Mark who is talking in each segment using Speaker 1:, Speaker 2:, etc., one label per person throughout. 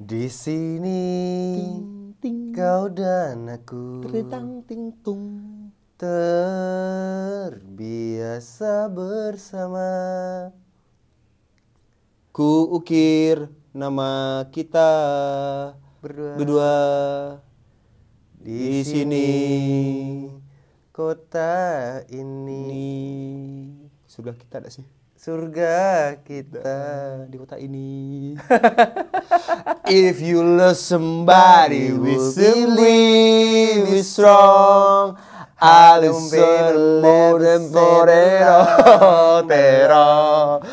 Speaker 1: Di sini
Speaker 2: ting
Speaker 1: kau dan aku
Speaker 2: Retang ting tung.
Speaker 1: terbiasa bersama.
Speaker 2: Ku ukir nama kita
Speaker 1: Berdua.
Speaker 2: berdua
Speaker 1: Di
Speaker 2: di sini.
Speaker 1: Kota ini
Speaker 2: Ini surga kita ada sih.
Speaker 1: Surga kita.
Speaker 2: di kota ini. If you love somebody, we simply be strong. More than Torero, Tero.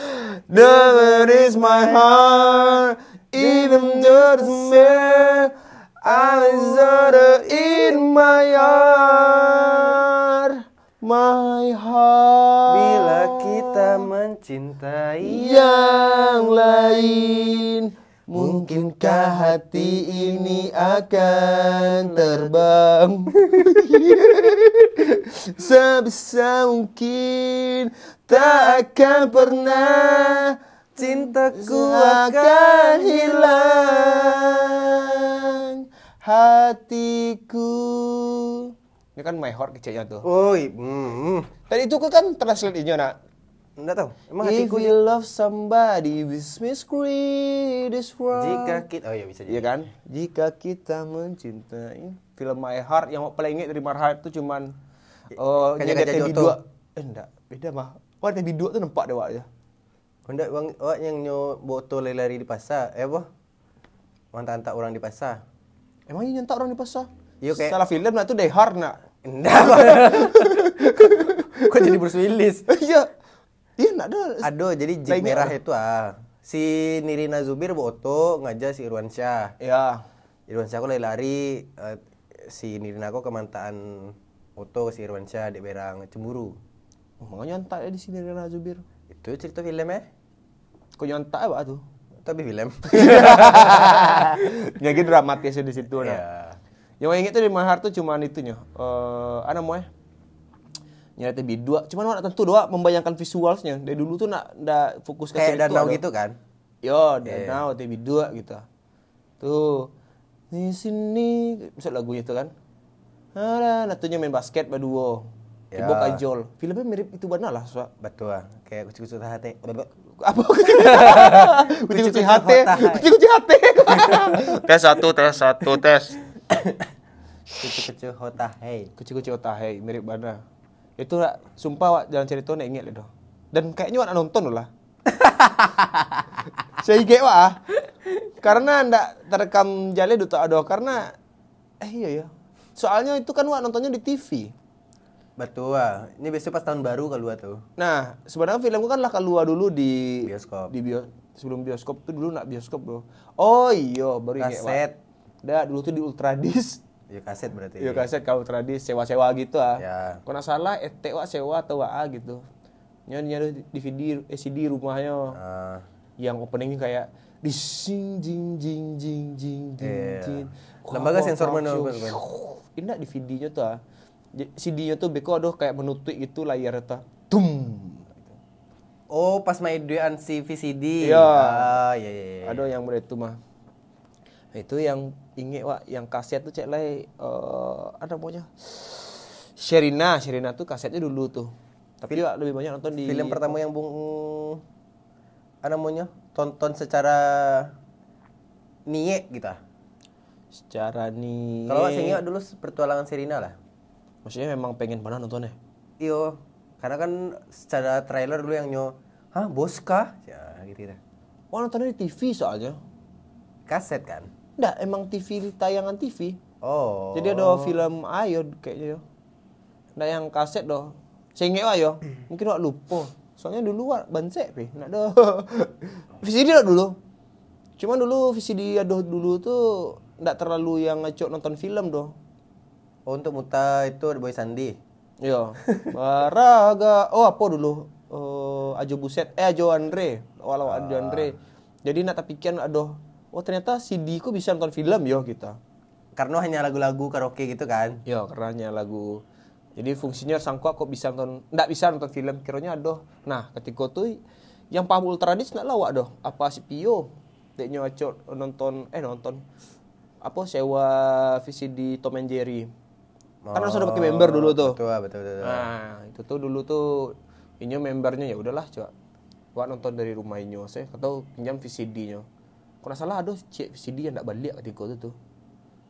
Speaker 2: Never is my heart, even though the smear. I listen in my heart, my heart.
Speaker 1: Bila kita mencintai
Speaker 2: yang lain Mungkinkah hati ini akan terbang? Sebisa mungkin Tak akan pernah
Speaker 1: cintaku
Speaker 2: akan hilang. Hatiku Ini kan my heart kecilnya tuh
Speaker 1: Oi, hmm,
Speaker 2: Dan itu kan translate-nya nak
Speaker 1: enggak tahu. Emang
Speaker 2: If
Speaker 1: hatiku
Speaker 2: you love somebody, me scream this world.
Speaker 1: jika kita oh ya bisa
Speaker 2: Iya
Speaker 1: jadi.
Speaker 2: kan? Jika kita mencintai film My Heart yang paling inget dari My Heart itu cuman oh nyedek
Speaker 1: Gajah
Speaker 2: TV2.
Speaker 1: Joto.
Speaker 2: Eh enggak, beda mah. Wah, TV2 tuh nampak deh Wak ya.
Speaker 1: Hendak bang, awak yang nyo botol lari di pasar, eh apa? Mantak-antak orang di pasar.
Speaker 2: Emangnya nyentak orang di pasar?
Speaker 1: Iya, kayak-
Speaker 2: Salah film nah itu Die Hard nak.
Speaker 1: Enggak. Kok jadi Bruce Willis?
Speaker 2: Iya. Iya enggak ada.
Speaker 1: Aduh, jadi jeep
Speaker 2: Lainnya
Speaker 1: merah itu ah. Si Nirina Zubir boto ngajak si Irwan Syah.
Speaker 2: Ya.
Speaker 1: Irwan Syah aku lari-lari eh, si Nirina aku kemantaan foto si Irwan Syah di berang cemburu.
Speaker 2: Oh, makanya nyentak ya di sini Rena Zubir.
Speaker 1: Itu cerita film eh?
Speaker 2: Kok nyentak ya Pak tuh?
Speaker 1: Tapi film.
Speaker 2: Jadi dramatis di situ nah. Yang ingat tuh di Mahar tuh cuman itunya. Eh, apa namanya? Nyari TV dua. Cuman nak tentu doa membayangkan visualnya. Dari dulu tuh nak ndak fokus ke
Speaker 1: Kayak danau gitu kan?
Speaker 2: Yo, danau TV dua gitu. Tuh. Di sini bisa lagunya itu kan. Ada natunya main basket berdua.
Speaker 1: Ya.
Speaker 2: Ibu kajol. Filmnya mirip itu benar lah, Soa.
Speaker 1: Betul. Kayak kucu-kucu hati.
Speaker 2: Apa? Kuci-kuci hati. Kuci-kuci hati. tes satu, tes satu, tes.
Speaker 1: Kucu-kucu hota hey.
Speaker 2: Kuci-kuci otahe mirip mana? Itu lah, sumpah wak jalan cerita nek inget loh. Dan kayaknya wak nonton lah. Saya inget wak ah. Karena ndak terekam jale duta adoh karena eh iya ya. Soalnya itu kan wak nontonnya di TV.
Speaker 1: Betul ah. Ini biasanya pas tahun baru keluar tuh.
Speaker 2: Nah, sebenarnya filmku kan lah keluar dulu di
Speaker 1: Bioskop.
Speaker 2: Di bio, sebelum bioskop tuh dulu nak bioskop bro. Oh iya, baru
Speaker 1: Kaset.
Speaker 2: wak. Dah dulu tuh di Ultradis.
Speaker 1: Ya kaset berarti.
Speaker 2: Iya kaset kalau tradis sewa-sewa gitu ah.
Speaker 1: Ya.
Speaker 2: Kalau salah ET wak sewa atau WA gitu. Nyanyi nyari DVD eh, CD rumahnya
Speaker 1: Ah,
Speaker 2: yang openingnya kayak di sing jing jing jing jing jing
Speaker 1: Iya.
Speaker 2: jing.
Speaker 1: Lembaga sensor mana. Bang?
Speaker 2: Ini di video-nya tuh ah. CD-nya tuh beko aduh kayak menutup gitu layar tuh. Tum.
Speaker 1: Oh, pas main duaan si VCD.
Speaker 2: Iya.
Speaker 1: Ah, iya iya. iya.
Speaker 2: Aduh yang begitu mah. Itu yang inget wak yang kaset tuh cek lay eh ada namanya Sherina, Sherina tuh kasetnya dulu tuh. Tapi Wak, lebih banyak nonton di
Speaker 1: Film pertama yang Bung apa namanya? Tonton secara niek gitu. ah.
Speaker 2: secara nih.
Speaker 1: Kalau Sengio dulu pertualangan Serina lah.
Speaker 2: maksudnya memang pengen pernah nontonnya.
Speaker 1: Iyo, karena kan secara trailer dulu yang nyo, hah bos kah? Ya gitu gitu.
Speaker 2: Oh nontonnya di TV soalnya.
Speaker 1: Kaset kan?
Speaker 2: Enggak, emang TV tayangan TV.
Speaker 1: Oh.
Speaker 2: Jadi ada film ayo kayaknya yo. Nah yang kaset doh. Ingat wak yo. Mungkin wak lupa. Soalnya dulu wak bansek pi. Nak do. VCD lah dulu. Cuman dulu VCD aduh dulu tuh ndak terlalu yang ngacok nonton film doh.
Speaker 1: Oh, untuk Muta itu ada Boy Sandi.
Speaker 2: Iya. Baraga. Oh apa dulu? Oh, Ajo Buset. Eh Ajo Andre. Walau Ajo Andre. Jadi nak tapikan aduh. Oh ternyata CD ku bisa nonton film yo kita.
Speaker 1: Karena hanya lagu-lagu karaoke gitu kan.
Speaker 2: Ya, karena lagu. Jadi fungsinya sangkua kok bisa nonton, ndak bisa nonton film, kiranya adoh. Nah, ketika tuh yang paham ultradis nak lawak doh, apa si Pio. Deknya acok nonton eh nonton apa sewa VCD Tom and Jerry. Kan harus ada pakai member dulu tuh.
Speaker 1: Betul, ah, betul, betul. betul.
Speaker 2: Nah, itu tuh dulu tuh inyo membernya ya udahlah coba. Wak nonton dari rumah inyo saya atau pinjam VCD-nya. Kalau nggak salah ada cek VCD yang enggak balik ketika itu tuh.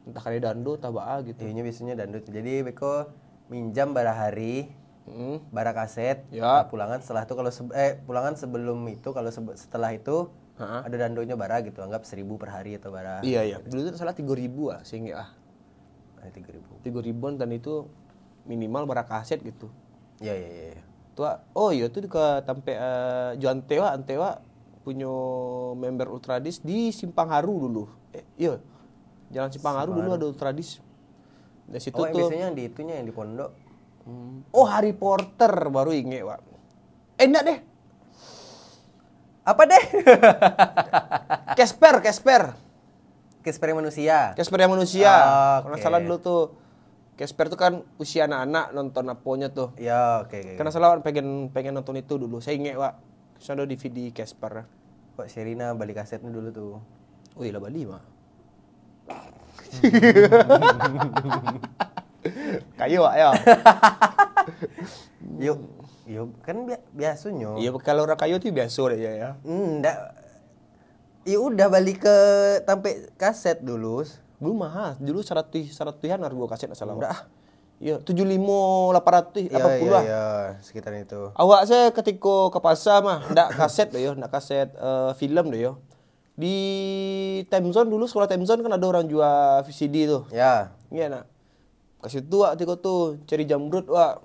Speaker 2: Entah kali dando atau apa gitu.
Speaker 1: Iya, biasanya dandut. Jadi Beko minjam bara hari,
Speaker 2: Hmm.
Speaker 1: bara kaset,
Speaker 2: Ya.
Speaker 1: nah, pulangan setelah itu kalau se- eh pulangan sebelum itu kalau sebe- setelah itu
Speaker 2: Ha-ha.
Speaker 1: ada dandonya bara gitu, anggap seribu per hari atau bara.
Speaker 2: Iya iya. Dulu tuh salah tiga ribu ah, sehingga ah
Speaker 1: tiga ribu.
Speaker 2: tiga ribuan dan itu minimal berapa kaset gitu.
Speaker 1: Iya iya iya. iya.
Speaker 2: Tua, oh iya tuh ke tampe uh, Juan Tewa, Antewa punya member Ultradis di Simpang Haru dulu. Eh, iya. Jalan Simpang Haru dulu ada Ultradis. Dari situ
Speaker 1: Oh, yang
Speaker 2: tuh
Speaker 1: biasanya yang di itunya yang di pondok.
Speaker 2: Hmm. Oh, Harry Potter baru inget, Pak. Eh, enggak deh.
Speaker 1: Apa deh?
Speaker 2: Casper, Casper.
Speaker 1: Kesper manusia.
Speaker 2: Casper yang manusia.
Speaker 1: Ah,
Speaker 2: Karena
Speaker 1: oke.
Speaker 2: salah dulu tuh Casper tuh kan usia anak-anak nonton aponya tuh.
Speaker 1: Ya, oke oke.
Speaker 2: Karena salah pengen pengen nonton itu dulu. Saya inget, Pak. Saya ada DVD Casper.
Speaker 1: Kok Sherina balik kasetnya dulu tuh.
Speaker 2: Oh iya lah Bali mah. Kayu ya.
Speaker 1: Yuk, yuk kan bi biasanya.
Speaker 2: Iya kalau orang kayu tuh biasa deh ya. ya.
Speaker 1: Enggak. Ya udah balik ke sampai kaset dulu.
Speaker 2: Dulu mahal, dulu seratus seratusan harga kaset.
Speaker 1: Udah.
Speaker 2: Tujuh lima delapan ratus
Speaker 1: Iya
Speaker 2: delapan
Speaker 1: iya
Speaker 2: puluh lah.
Speaker 1: iya, sekitar itu.
Speaker 2: Awak saya ketika ke pasar mah, ndak kaset deh yo, ndak kaset eh, film deh yo. Di Time Zone dulu sekolah Time Zone kan ada orang jual VCD tuh.
Speaker 1: Ya.
Speaker 2: Iya nak. Kasih tuh wak tiko tuh cari jamrut wak.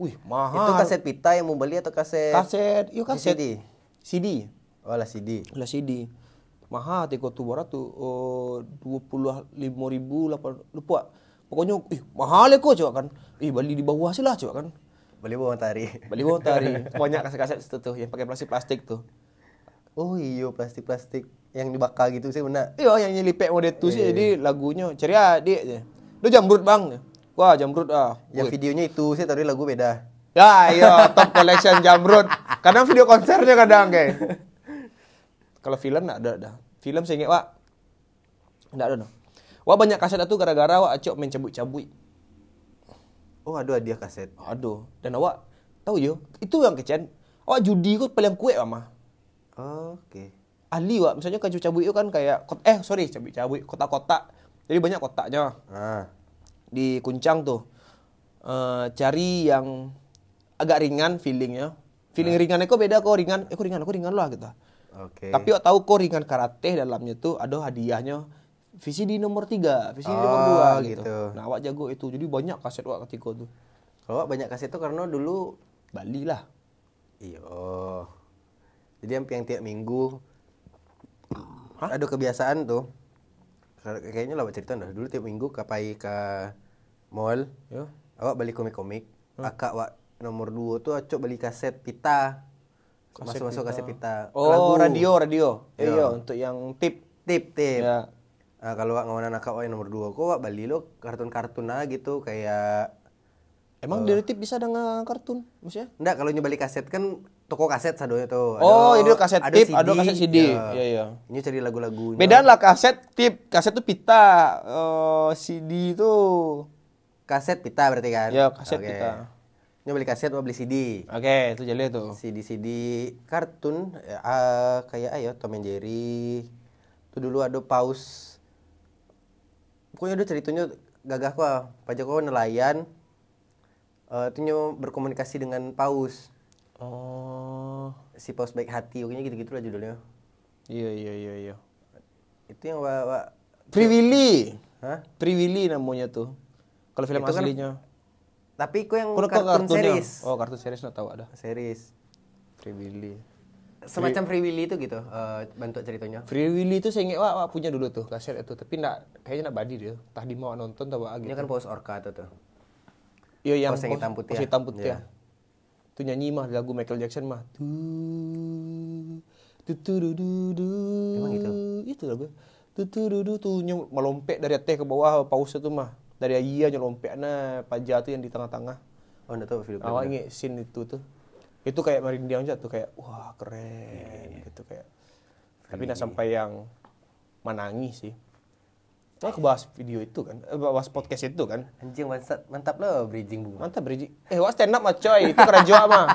Speaker 2: Wih mahal.
Speaker 1: Itu kaset pita yang mau beli atau kaset?
Speaker 2: kaset, yuk kaset.
Speaker 1: CD?
Speaker 2: CD.
Speaker 1: Oh lah CD.
Speaker 2: Lah CD. Mahal tiko tuh berapa tuh? Oh, dua puluh lima ribu, lapan lupa. Pokoknya, ih mahal ya kok coba kan. Ih beli di bawah sih lah coba kan.
Speaker 1: Beli bawang tari.
Speaker 2: Beli bawah tari. Banyak kaset-kaset itu tuh yang pakai plastik plastik tuh.
Speaker 1: Oh iya plastik-plastik yang dibakar gitu sih benar.
Speaker 2: Iya yang nyelipek mode itu sih jadi lagunya ceria adik aja. Lu jamrut bang. Wah jamrut ah.
Speaker 1: Yang videonya itu sih tadi lagu beda.
Speaker 2: Ya iya top collection jamrut. Kadang video konsernya kadang kayak. Kalau film enggak ada dah. Film saya ingat wak. Enggak ada dah. Wah banyak kaset itu gara-gara wak acok main cabut-cabut.
Speaker 1: Oh ada hadiah kaset.
Speaker 2: Aduh. Dan awak tahu yo, itu yang kecen. Awak judi kok paling kuat mama.
Speaker 1: Oke.
Speaker 2: Ahli wak, misalnya kan cabut itu kan kayak kot- eh sorry cabut-cabut kotak-kotak. Jadi banyak kotaknya.
Speaker 1: Ah.
Speaker 2: di kuncang tuh eh cari yang agak ringan feelingnya feeling ringannya kok beda kok ringan eh kok ringan kok ringan lah gitu
Speaker 1: Oke.
Speaker 2: tapi kok tahu kok ringan karate dalamnya tuh ada hadiahnya VCD nomor 3, VCD nomor
Speaker 1: Oh,
Speaker 2: 2 gitu.
Speaker 1: gitu.
Speaker 2: Nah, awak jago itu. Jadi banyak kaset awak ketika tuh.
Speaker 1: Kalau banyak kaset tuh karena dulu
Speaker 2: Bali lah.
Speaker 1: Iya. Jadi yang yang tiap minggu ada kebiasaan tuh. Kayak- Kayaknya lah cerita dah. Dulu tiap minggu kapai ke mall,
Speaker 2: Ya.
Speaker 1: awak beli komik-komik. Akak wak nomor 2 tuh acok beli kaset pita. Masuk-masuk kaset pita.
Speaker 2: Oh,
Speaker 1: Lagu.
Speaker 2: radio, radio. Iya, untuk yang tip.
Speaker 1: Tip, tip.
Speaker 2: Ya.
Speaker 1: Ah, kalau wak ngawanan akak wak yang nomor 2 kok wak beli lo kartun-kartun aja gitu kayak
Speaker 2: Emang dari tip bisa dengan kartun? Maksudnya?
Speaker 1: Enggak, kalau nyoba kaset kan toko kaset sadonya tuh.
Speaker 2: Oh, ini kaset tip, ada kaset CD.
Speaker 1: Ya.
Speaker 2: Iya, iya.
Speaker 1: Ini cari lagu-lagunya.
Speaker 2: Beda lah kaset tip. Kaset tuh pita. Eh, CD itu
Speaker 1: Kaset pita berarti kan?
Speaker 2: Ya, kaset
Speaker 1: Oke.
Speaker 2: pita.
Speaker 1: Beli kaset, mau beli CD.
Speaker 2: Oke, itu jadi tuh.
Speaker 1: CD-CD kartun ya, ah, kayak ayo Tom and Jerry. Itu dulu ada paus. Pokoknya ada ceritanya gagah kok. Pajak kok nelayan. Itu nyo berkomunikasi dengan paus.
Speaker 2: Oh.
Speaker 1: Si paus baik hati, pokoknya gitu-gitu lah judulnya.
Speaker 2: Iya, iya, iya, iya.
Speaker 1: Itu yang wa, wa
Speaker 2: Willy.
Speaker 1: Hah?
Speaker 2: Willy namanya tuh. Kalau film
Speaker 1: Itu kan
Speaker 2: aslinya.
Speaker 1: Tapi kok yang kartun series.
Speaker 2: Oh, kartun series nggak tahu ada.
Speaker 1: Series.
Speaker 2: Willy.
Speaker 1: Semacam Free Willy itu gitu, eh, bentuk ceritanya.
Speaker 2: Free Willy itu saya ingat wah, wah, punya dulu tuh kaset itu, tapi enggak kayaknya enggak badi dia. Tah di mau nonton tahu
Speaker 1: Ini
Speaker 2: gitu.
Speaker 1: kan paus orca tuh tuh.
Speaker 2: Iya yang
Speaker 1: yang hitam putih
Speaker 2: pos
Speaker 1: ya?
Speaker 2: hitam putih ya. Itu nyanyi mah lagu Michael Jackson mah. Tu tu tu du du du.
Speaker 1: Emang gitu?
Speaker 2: Itu lagu. Tu tu du du tuh nyom- melompek dari atas ke bawah paus itu mah. Dari iya nyelompek nah paja tuh yang di tengah-tengah.
Speaker 1: Oh, enggak tahu film.
Speaker 2: Awak inget scene itu tuh. Itu kayak merinding aja tuh kayak wah keren gitu kayak. Tapi nggak sampai yang menangis sih. Nah, aku bahas video itu kan, eh, bahas podcast itu kan.
Speaker 1: Anjing mantap, mantap lo bridging bunga.
Speaker 2: Mantap bridging. Eh, wah stand up mah coy, itu kerajoa mah.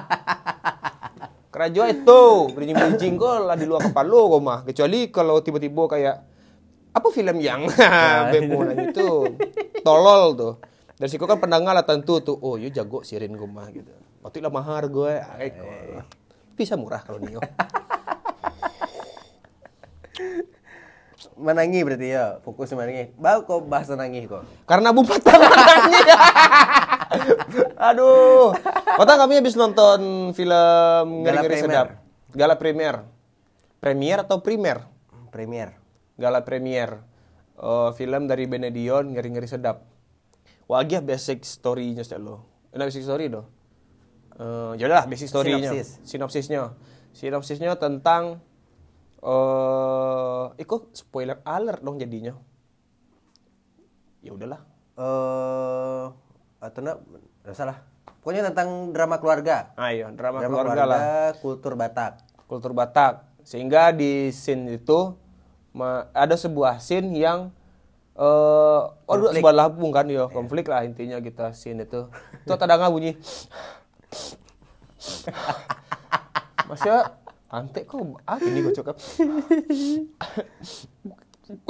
Speaker 2: Kerajoa itu, bridging bridging kok lah di luar kepala lo kok mah. Kecuali kalau tiba-tiba kayak apa film yang bebo nanya itu tolol tuh. Dari situ kan pendengar lah tentu tuh, oh yo jago sirin gue mah gitu. Waktu itu lah mahar gue, ay, kok. bisa murah kalau Nio.
Speaker 1: Menangi berarti ya, fokus menangi. Bau kok bahas menangi kok.
Speaker 2: Karena bumpat tangannya. Aduh. Kota kami habis nonton film
Speaker 1: Gala Premier.
Speaker 2: Sedap. Gala Premier. Premier atau Primer?
Speaker 1: Premier.
Speaker 2: Gala Premier. Eh, film dari Benedion Ngeri-Ngeri Sedap. Wagih basic story-nya lo. Eh, basic story doh. Eh, ya udah basic story-nya.
Speaker 1: Sinopsis.
Speaker 2: Sinopsisnya. Sinopsisnya tentang eh ikut spoiler alert dong jadinya. Ya udahlah.
Speaker 1: Eh atau enggak, enggak salah. Pokoknya tentang drama keluarga.
Speaker 2: Ayo, drama,
Speaker 1: Drama
Speaker 2: keluarga, lah.
Speaker 1: kultur Batak.
Speaker 2: Kultur Batak. Sehingga di scene itu ada sebuah scene yang eh oh dulu
Speaker 1: Konflik.
Speaker 2: sebuah labung kan ya, konflik lah intinya kita scene itu. Itu ada nggak bunyi. Masya antek kok ah ini gue cakap.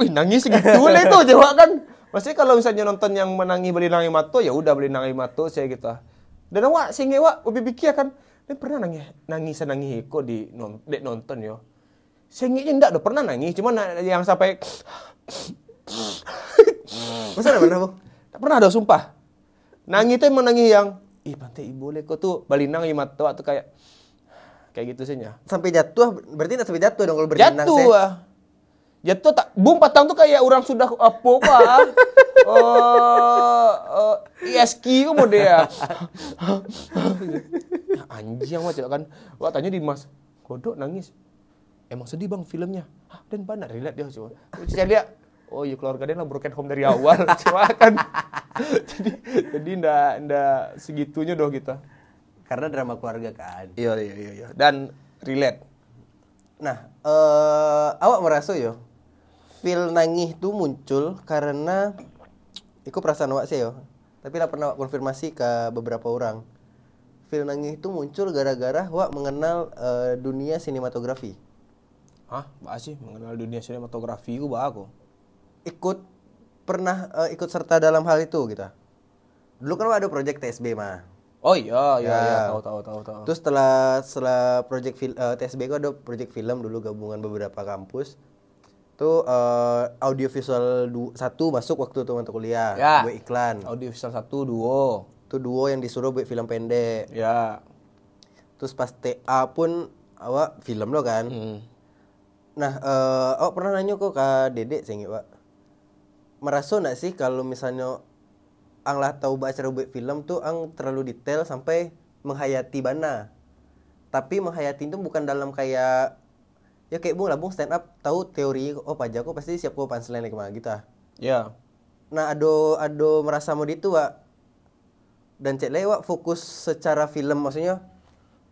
Speaker 2: Wih nangis gitu lah itu Jawa kan. Maksudnya kalau misalnya nonton yang menangi beli nangi mato ya udah beli nangi mato saya gitu. Dan awak sing awak lebih pikir kan, dia pernah nangis nangis nangis kok di non, dek nonton yo. Sengitnya enggak udah pernah nangis, cuma yang sampai
Speaker 1: Masa ada pernah, Bu?
Speaker 2: tak pernah ada sumpah. Nangis itu emang nangis yang ih pantai ibu leko tuh bali nangis mato atau kayak kayak gitu sih ya.
Speaker 1: Sampai jatuh, berarti enggak sampai jatuh dong kalau berenang
Speaker 2: Jatuh ah. Jatuh tak bum patang tuh kayak orang sudah apa? Eh eh ISK kok mau dia. Ya, Anjing macam kan. Wah tanya di Mas, kodok nangis. Emang sedih bang filmnya. Hah, dan benar relate dia coba. Saya lihat, oh iya keluarga dia lah broken home dari awal. Coba kan. jadi jadi ndak ndak segitunya doh kita.
Speaker 1: Karena drama keluarga kan.
Speaker 2: Iya iya iya iya. Dan relate.
Speaker 1: Nah, eh awak merasa yo feel nangis tuh muncul karena itu perasaan awak sih yo. Tapi lah pernah konfirmasi ke beberapa orang. Feel nangis itu muncul gara-gara awak mengenal eh, dunia sinematografi.
Speaker 2: Hah, bahas sih mengenal dunia sinematografi gue bah aku.
Speaker 1: Ikut pernah eh, ikut serta dalam hal itu gitu. Dulu kan ada project TSB mah.
Speaker 2: Oh iya iya
Speaker 1: Ya.
Speaker 2: iya tahu tahu tahu tahu.
Speaker 1: Terus setelah setelah project fil, eh, TSB itu ada project film dulu gabungan beberapa kampus. Tuh eh, audiovisual satu masuk waktu itu untuk kuliah
Speaker 2: Ya.
Speaker 1: buat iklan.
Speaker 2: Audio visual satu duo.
Speaker 1: Tuh duo yang disuruh buat film pendek.
Speaker 2: Ya.
Speaker 1: Terus pas TA pun awak film lo kan.
Speaker 2: Hmm.
Speaker 1: Nah, eh awak pernah nanya kok ke Dedek sih Pak. Merasa nggak sih kalau misalnya ang lah tahu baca buat film tuh ang terlalu detail sampai menghayati bana. Tapi menghayati itu bukan dalam kayak ya kayak bung lah bung stand up tahu teori oh pajak kok pasti siap kok punchline lagi ke mana gitu.
Speaker 2: Ya.
Speaker 1: Nah, ado ado merasa mau itu, Wak. Dan cek lewat fokus secara film maksudnya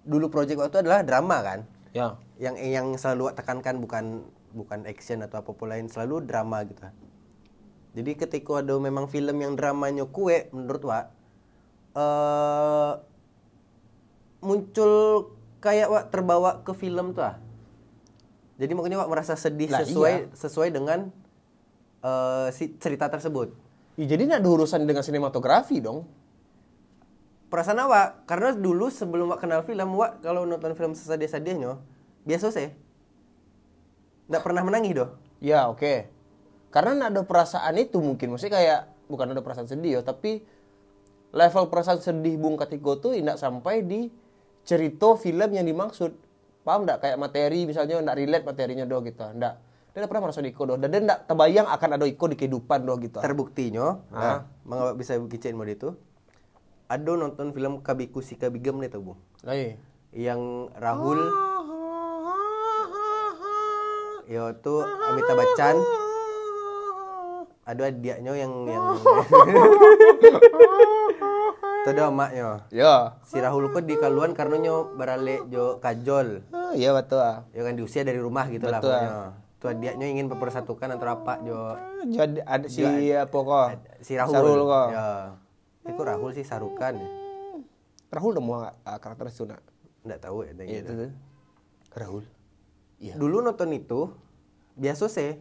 Speaker 1: dulu project waktu adalah drama kan
Speaker 2: Ya.
Speaker 1: yang yang selalu tekankan bukan bukan action atau apa pun lain selalu drama gitu jadi ketika ada memang film yang dramanya kue menurut Wak eh muncul kayak Wak terbawa ke film tuh ah. jadi makanya Wak merasa sedih
Speaker 2: Lah,
Speaker 1: sesuai sesuai dengan eh si cerita tersebut
Speaker 2: Ih, jadi nggak ada urusan dengan sinematografi dong.
Speaker 1: perasaan awak karena dulu sebelum Wak kenal film Wak kalau nonton film sesadih-sadihnya biasa sih nggak pernah menangis doh
Speaker 2: Ya oke. Karena nggak ada perasaan itu mungkin. Maksudnya kayak bukan ada perasaan sedih ya, tapi level perasaan sedih Bung Katiko tuh tidak sampai di cerita film yang dimaksud. Paham nggak? Kayak materi misalnya nggak relate materinya doh gitu. Nggak. Dia nggak pernah merasa di Iko doh. Dan dia nggak terbayang akan ada Iko di kehidupan doh gitu.
Speaker 1: terbuktinya
Speaker 2: Ah.
Speaker 1: nah mengapa bisa bikin mode itu ada nonton film Kabiku si Kabigem nih tuh bu
Speaker 2: Lah iya.
Speaker 1: yang Rahul ya tuh Amitabh Bachchan ada adiknya yang yang Tadi emaknya.
Speaker 2: Ya.
Speaker 1: Si Rahul kok di kaluan karena nyo barale jo kajol.
Speaker 2: Ah, iya betul. ah.
Speaker 1: Ya kan diusir dari rumah gitu lah
Speaker 2: Betul.
Speaker 1: pokoknya. Tuh dia nyo ingin mempersatukan antara apa jo
Speaker 2: Jadi ada si apa kok?
Speaker 1: si Rahul.
Speaker 2: Sarul kok.
Speaker 1: Ya. Itu Rahul sih Sarukan ya.
Speaker 2: Rahul udah mau ah, karakter itu nak.
Speaker 1: Enggak tahu ya
Speaker 2: Iya itu. Rahul. Iya.
Speaker 1: Dulu nonton itu biasa sih.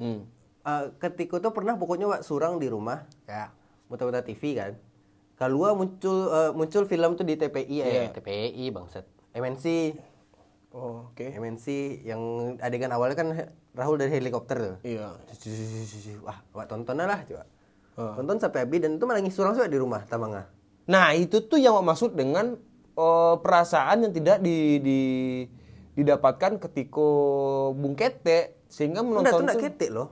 Speaker 2: Hmm.
Speaker 1: Eh, ketika tuh pernah pokoknya wak surang di rumah
Speaker 2: Ya.
Speaker 1: muter-muter TV kan. Keluar muncul eh, muncul film tuh di TPI eh
Speaker 2: Iya.
Speaker 1: TPI bangsat. MNC
Speaker 2: Oh, oke.
Speaker 1: MNC yang adegan awalnya kan Rahul dari helikopter tuh.
Speaker 2: Iya.
Speaker 1: Wah, wak tonton lah coba.
Speaker 2: Oh.
Speaker 1: Tonton sampai habis dan itu menangis surang juga di rumah Tamanga.
Speaker 2: Nah, itu tuh yang maksud dengan eh, perasaan yang tidak di, di- didapatkan ketika Bung Kete sehingga menonton
Speaker 1: enggak
Speaker 2: tuh,
Speaker 1: ketik loh.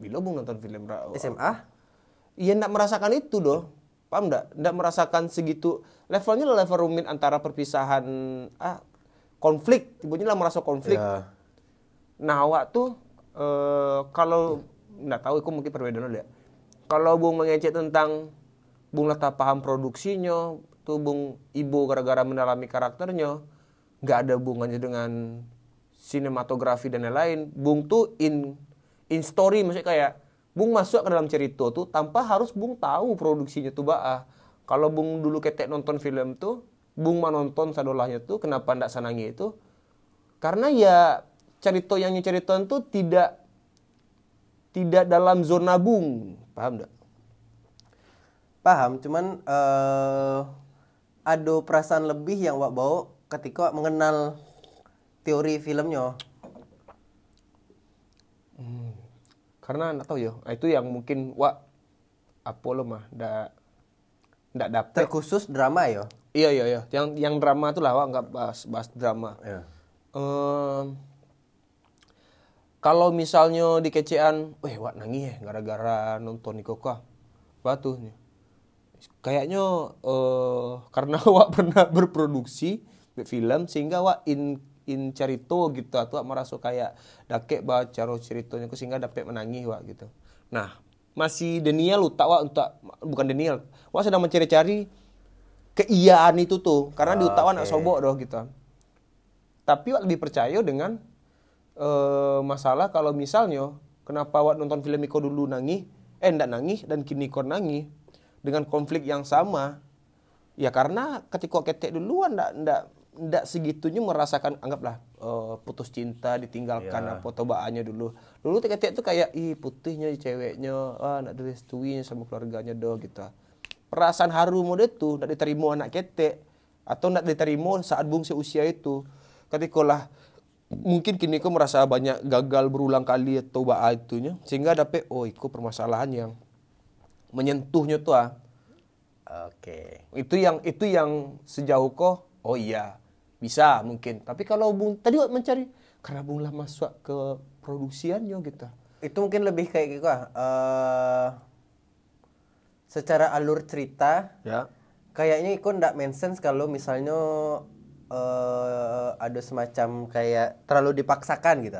Speaker 2: Bila Bung nonton film
Speaker 1: SMA
Speaker 2: Iya enggak merasakan itu doh. Paham enggak? Enggak merasakan segitu. Levelnya lah level rumit antara perpisahan ah konflik, tiba-tiba lah merasa konflik.
Speaker 1: Ya.
Speaker 2: Nah, awak tuh eh kalau enggak tahu itu mungkin perbedaan ya. Kalau Bung mengecek tentang Bung lah tak paham produksinya, tuh Bung Ibu gara-gara mendalami karakternya, nggak ada hubungannya dengan sinematografi dan lain-lain. Bung tuh in in story maksudnya kayak Bung masuk ke dalam cerita tuh tanpa harus Bung tahu produksinya tuh baah. Kalau Bung dulu ketek nonton film tuh, Bung mau nonton sadolahnya tuh kenapa ndak sanangi itu? Karena ya cerita yang nyeritain tuh tidak tidak dalam zona Bung, paham ndak?
Speaker 1: Paham, cuman eh ada perasaan lebih yang wak bawa ketika mengenal teori filmnya.
Speaker 2: Karena nggak tahu ya, nah, itu yang mungkin wak apa lo mah ndak ndak dapet.
Speaker 1: Terkhusus drama ya.
Speaker 2: Iya iya iya, yang yang drama tuh lah wak nggak bahas bahas drama.
Speaker 1: Ya.
Speaker 2: Em, kalau misalnya di kecean, weh wak nangis ya gara-gara nonton Niko kah, batu nih. Kayaknya eh karena wak pernah berproduksi film sehingga wak in in cerita gitu atau merasa kayak dakek baca ceritanya ku sehingga dapat menangis wak gitu. Nah masih Daniel lu tak wak untuk bukan Daniel, wak sedang mencari-cari keiyaan itu tuh karena di otak wak nak
Speaker 1: Oke.
Speaker 2: sobok doh gitu tapi Wak lebih percaya dengan eh, masalah kalau misalnya kenapa Wak nonton film Iko dulu nangis eh ndak nangis dan kini kau nangis dengan konflik yang sama ya karena ketika ketek duluan ndak ndak ndak segitunya merasakan anggaplah eh, putus cinta ditinggalkan
Speaker 1: Ya.
Speaker 2: apa tobaannya dulu dulu ketek tuh kayak ih putihnya ceweknya ah nak direstuin sama keluarganya doh gitu perasaan haru mode itu ndak diterima anak ketek atau ndak diterima saat bung seusia itu ketika lah mungkin kini kau merasa banyak gagal berulang kali atau baa itunya sehingga dapat oh itu permasalahan yang menyentuhnya tuh ah
Speaker 1: Oke.
Speaker 2: itu yang itu yang sejauh kok oh iya bisa mungkin tapi kalau bung tadi mencari karena bung lah masuk ke produksiannya gitu
Speaker 1: Itu mungkin lebih kayak gitu ah. eh secara alur cerita
Speaker 2: ya
Speaker 1: kayaknya Iko ndak make sense kalau misalnya eh ada semacam kayak terlalu dipaksakan gitu.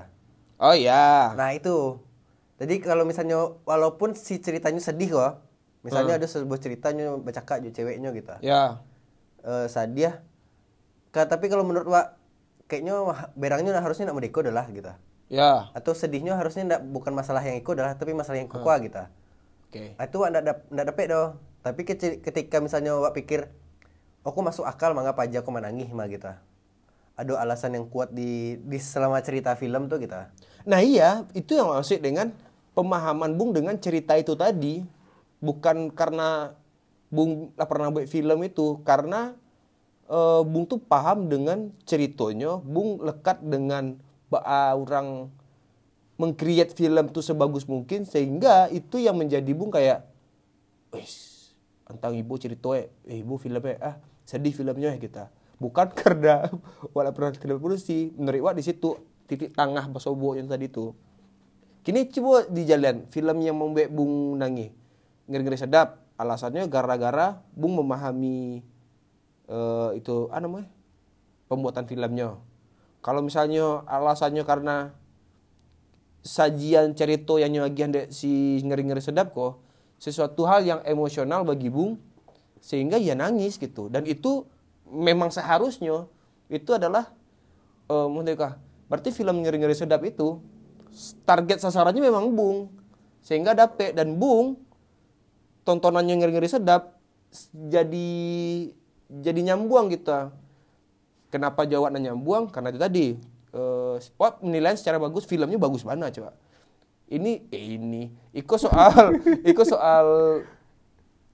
Speaker 2: oh iya
Speaker 1: Nah itu. Jadi kalau misalnya walaupun si ceritanya sedih kok, misalnya ada sebuah ceritanya bercakap jo ceweknya gitu.
Speaker 2: ya
Speaker 1: Eh Sadia. Ka, tapi kalau menurut Wak kayaknya berangnya harusnya nak merdeka adalah gitu.
Speaker 2: ya
Speaker 1: Atau sedihnya harusnya ndak bukan masalah yang Iko adalah tapi masalah yang Koko gitu.
Speaker 2: oke
Speaker 1: Nah, itu Wak ndak dap- ndak dapet doh. Tapi ketika misalnya Wak pikir aku masuk akal mangga aja aku menangis mah gitu. Ada alasan yang kuat di di selama cerita film tuh gitu.
Speaker 2: Nah iya, itu yang maksud dengan pemahaman Bung dengan cerita itu tadi. Bukan karena Bung pernah buat film itu, karena eh, Bung tuh paham dengan ceritanya, Bung lekat dengan baa orang mengcreate film tuh sebagus mungkin sehingga itu yang menjadi Bung kayak wis tentang ibu cerita eh ibu filmnya ah sedih filmnya ya kita bukan karena wala pernah film produksi menurut Wak di situ titik tengah basobo yang tadi itu kini coba di jalan film yang membuat Bung nangis. Ngeri-ngeri sedap alasannya gara-gara Bung memahami eh, itu apa namanya pembuatan filmnya. Kalau misalnya alasannya karena sajian cerita yang nyagian dek si ngeri-ngeri sedap kok sesuatu hal yang emosional bagi Bung sehingga ya nangis gitu. Dan itu memang seharusnya itu adalah eh uh, berarti film ngeri ngeri sedap itu target sasarannya memang bung. Sehingga dapet dan bung tontonannya ngeri ngeri sedap jadi jadi nyambuang gitu kenapa jawabannya nyambuang? Karena itu tadi. Uh, oh, menilai secara bagus filmnya bagus mana coba? Ini eh ini. Iko soal iko soal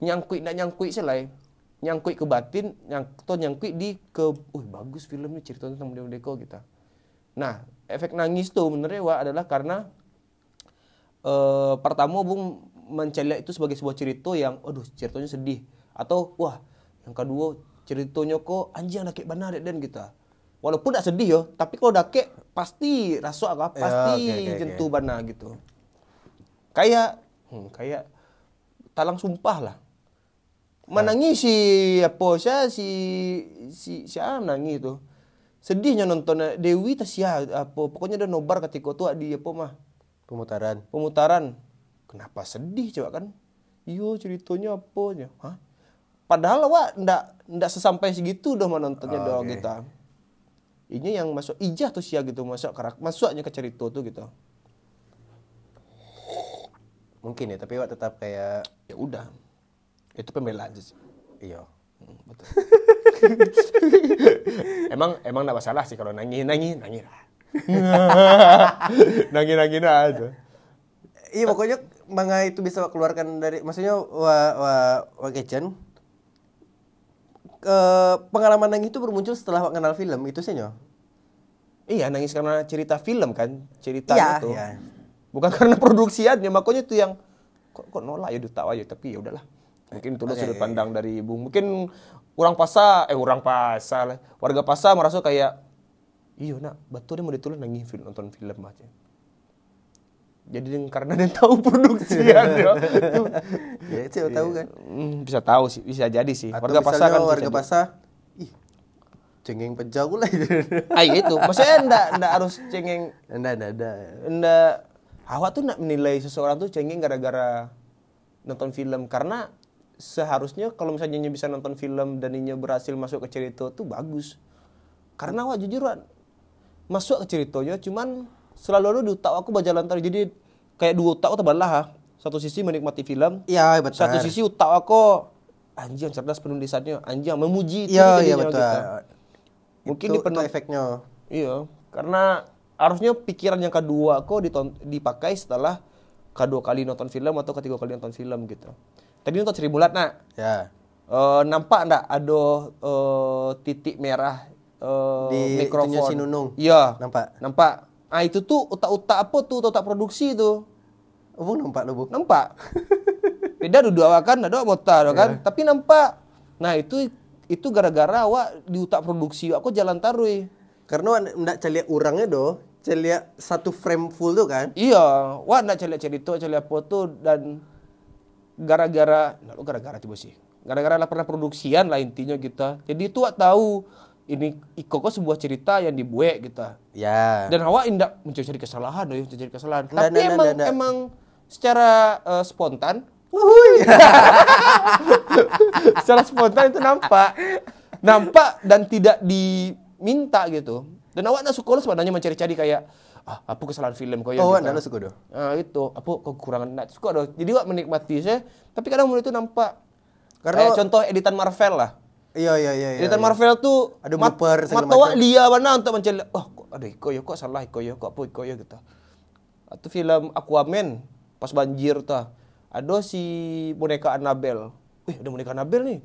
Speaker 2: nyangkui nak nyangkui selai. Nyangkui ke batin yang to nyangkui di ke uh bagus filmnya cerita tentang Deko Deko gitu. Nah efek nangis tuh menurut Ewa adalah karena uh, pertama bung mencari itu sebagai sebuah cerita yang aduh ceritanya sedih. Atau wah yang kedua ceritanya kok anjing anak benar dan kita walaupun tidak sedih yo tapi kalau dake pasti rasa apa ya, pasti ya, okay, okay, jentuh okay. bana gitu. Kayak hmm, kayak talang sumpah lah. Menangis si apa saya si si siapa nangis itu. Sedihnya nonton Dewi tas ya apa pokoknya ada nobar ketika tuh di apa mah?
Speaker 1: Pemutaran.
Speaker 2: Pemutaran. Kenapa sedih coba kan? Iyo ceritanya apa ya hah padahal wa ndak ndak sesampai segitu udah menontonnya oh, doang okay. kita. Ini yang masuk ijah tuh sia gitu masuk karak masuknya ke cerita tuh gitu.
Speaker 1: Mungkin ya tapi wa tetap kayak
Speaker 2: ya udah. itu pembelaan sih.
Speaker 1: Iya. Hmm,
Speaker 2: betul. Emang emang nggak masalah sih kalau nangis nangis nangis. Nangis nangis aja.
Speaker 1: Iya pokoknya manga itu bisa keluarkan dari maksudnya wa wa wa kitchen ke pengalaman nangis itu bermuncul setelah kenal film itu sih nyo
Speaker 2: iya nangis karena cerita film kan cerita
Speaker 1: iya,
Speaker 2: itu
Speaker 1: iya.
Speaker 2: bukan karena produksiannya makanya tuh yang kok, kok nolak ya duta aja tapi ya udahlah Mungkin itu okay. sudut pandang dari ibu. Mungkin orang pasar, eh orang pasar, warga pasar merasa kayak, iya nak, betul dia mau ditulis nangis film, nonton film aja. Jadi karena dia tahu produksi ya,
Speaker 1: ya itu tahu kan.
Speaker 2: Hmm, bisa tahu sih, bisa jadi sih.
Speaker 1: Atau warga pasar kan warga pasar, ih, cengeng pejauh lah itu.
Speaker 2: Ah itu, maksudnya enggak enggak harus cengeng.
Speaker 1: Enggak, enggak, enggak.
Speaker 2: Enggak, awak tuh nak menilai seseorang tuh cengeng gara-gara nonton film karena seharusnya kalau misalnya bisa nonton film dan ini berhasil masuk ke cerita tuh bagus karena wah jujur masuk ke ceritanya cuman selalu ada di otak aku berjalan tadi jadi kayak dua otak aku terbelah satu sisi menikmati film
Speaker 1: iya betul
Speaker 2: satu sisi otak aku anjing cerdas penulisannya anjing memuji
Speaker 1: itu iya iya betul gitu.
Speaker 2: mungkin itu,
Speaker 1: itu efeknya
Speaker 2: iya karena harusnya pikiran yang kedua aku dipakai setelah kedua kali nonton film atau ketiga kali nonton film gitu Tadi nonton Sri Mulat nak.
Speaker 1: Ya.
Speaker 2: Uh, nampak enggak ada uh, titik merah uh,
Speaker 1: di
Speaker 2: mikrofon?
Speaker 1: si Nunung.
Speaker 2: Iya.
Speaker 1: Nampak.
Speaker 2: Nampak. Ah itu tuh utak-utak apa tuh utak produksi tuh.
Speaker 1: Oh, nampak lo, Bu.
Speaker 2: Nampak. Beda dua awakan ada motor kan, yeah. tapi nampak. Nah, itu itu gara-gara awak di utak produksi aku jalan tarui.
Speaker 1: Karena ndak celiak orangnya do, celiak satu frame full tuh kan?
Speaker 2: Iya, wah ndak celiak cerita, celiak foto dan gara-gara nah, gara-gara tiba sih gara-gara lah pernah produksian lah intinya kita jadi itu tahu ini Iko kok sebuah cerita yang dibuat kita
Speaker 1: ya.
Speaker 2: Dan hawa indak mencari kesalahan ya mencari kesalahan. Nah, tapi nah, emang nah, nah. emang secara uh, spontan secara spontan itu nampak. Nampak dan tidak diminta gitu. Dan awak nak sekolah sebenarnya mencari-cari kayak ah apa kesalahan film kau
Speaker 1: yang oh anda suka doh.
Speaker 2: Ah itu. Apa kekurangan nak suka doh. Jadi wak menikmati saya tapi kadang menurut itu nampak. Karena kayak contoh editan Marvel lah
Speaker 1: iya iya iya, iya
Speaker 2: editan
Speaker 1: iya.
Speaker 2: Marvel tuh
Speaker 1: ada
Speaker 2: mat, mata wak dia mana untuk mencari oh kok ada iko ya kok salah iko ya kok apa iko ya gitu atau film Aquaman pas banjir tuh ada si boneka Annabelle Wih, ada boneka Annabelle nih.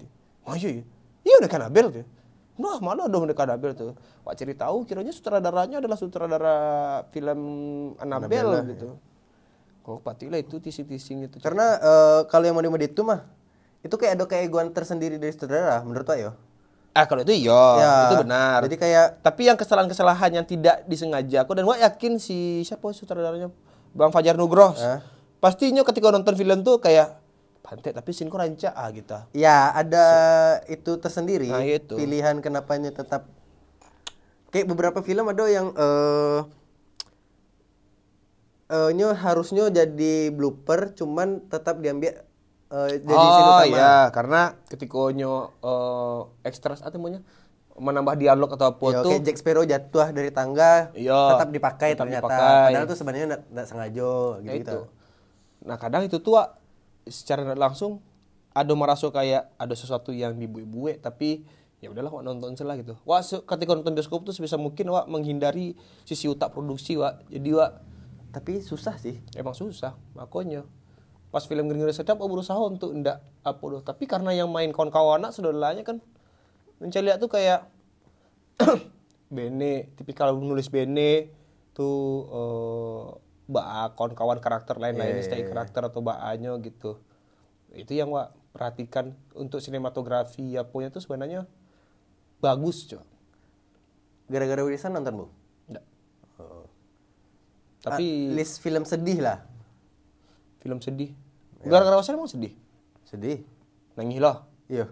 Speaker 2: Oh iya, iya. Iya, boneka Annabelle tuh. Nah, mana ada boneka Annabelle tuh? Pak Ciri tahu kiranya sutradaranya adalah sutradara film Annabelle, Annabelle gitu. Ya. Oh, patilah itu tising-tising itu.
Speaker 1: Karena uh, kalau yang mau dimodif itu mah itu kayak ada keegoan tersendiri dari sutradara menurut Pak yo.
Speaker 2: Ah kalau itu iya, ya, itu benar.
Speaker 1: Jadi kayak
Speaker 2: tapi yang kesalahan-kesalahan yang tidak disengaja aku dan Wak yakin si siapa sutradaranya Bang Fajar Nugroho. Eh? Pastinya ketika nonton film tuh kayak pantai tapi sin ranca ah gitu.
Speaker 1: Ya, ada so, itu tersendiri.
Speaker 2: Nah, itu.
Speaker 1: Pilihan kenapanya tetap kayak beberapa film ada yang eh uh, uh, harusnya jadi blooper cuman tetap diambil eh, jadi
Speaker 2: oh iya, karena ketika nyo eh, ekstras atau namanya menambah dialog atau apa
Speaker 1: Ya,
Speaker 2: tuh
Speaker 1: kayak Jack Sparrow jatuh dari tangga,
Speaker 2: Iya,
Speaker 1: tetap dipakai
Speaker 2: tetap
Speaker 1: ternyata.
Speaker 2: dipakai.
Speaker 1: Padahal tuh sebenarnya nggak sengaja gitu, gitu.
Speaker 2: itu. Nah kadang itu tuh secara langsung ada merasa kayak ada sesuatu yang dibuat-buat tapi ya udahlah Wak nonton salah gitu. Wak ketika nonton bioskop tuh sebisa mungkin Wak menghindari sisi utak produksi Wak. Jadi Wak
Speaker 1: Tapi susah sih.
Speaker 2: emang susah makanya pas film Gering Sedap Wak berusaha untuk ndak apa doh. Tapi karena yang main kawan-kawan anak saudaranya kan mencari lihat tuh kayak Bene, tipikal nulis Bene tuh eh bak kawan-kawan karakter lain-lain
Speaker 1: Iya,
Speaker 2: stay karakter atau baanyo gitu. Itu yang Wak perhatikan untuk sinematografi ya punya tuh sebenarnya bagus, Cok.
Speaker 1: Gara-gara Wirisan nonton, Bu?
Speaker 2: Nggak.
Speaker 1: Oh.
Speaker 2: Tapi
Speaker 1: Ah, list film sedih lah.
Speaker 2: film sedih.
Speaker 1: Ya.
Speaker 2: Gara-gara Wasan emang sedih.
Speaker 1: Sedih.
Speaker 2: Nangis lah.
Speaker 1: Iya.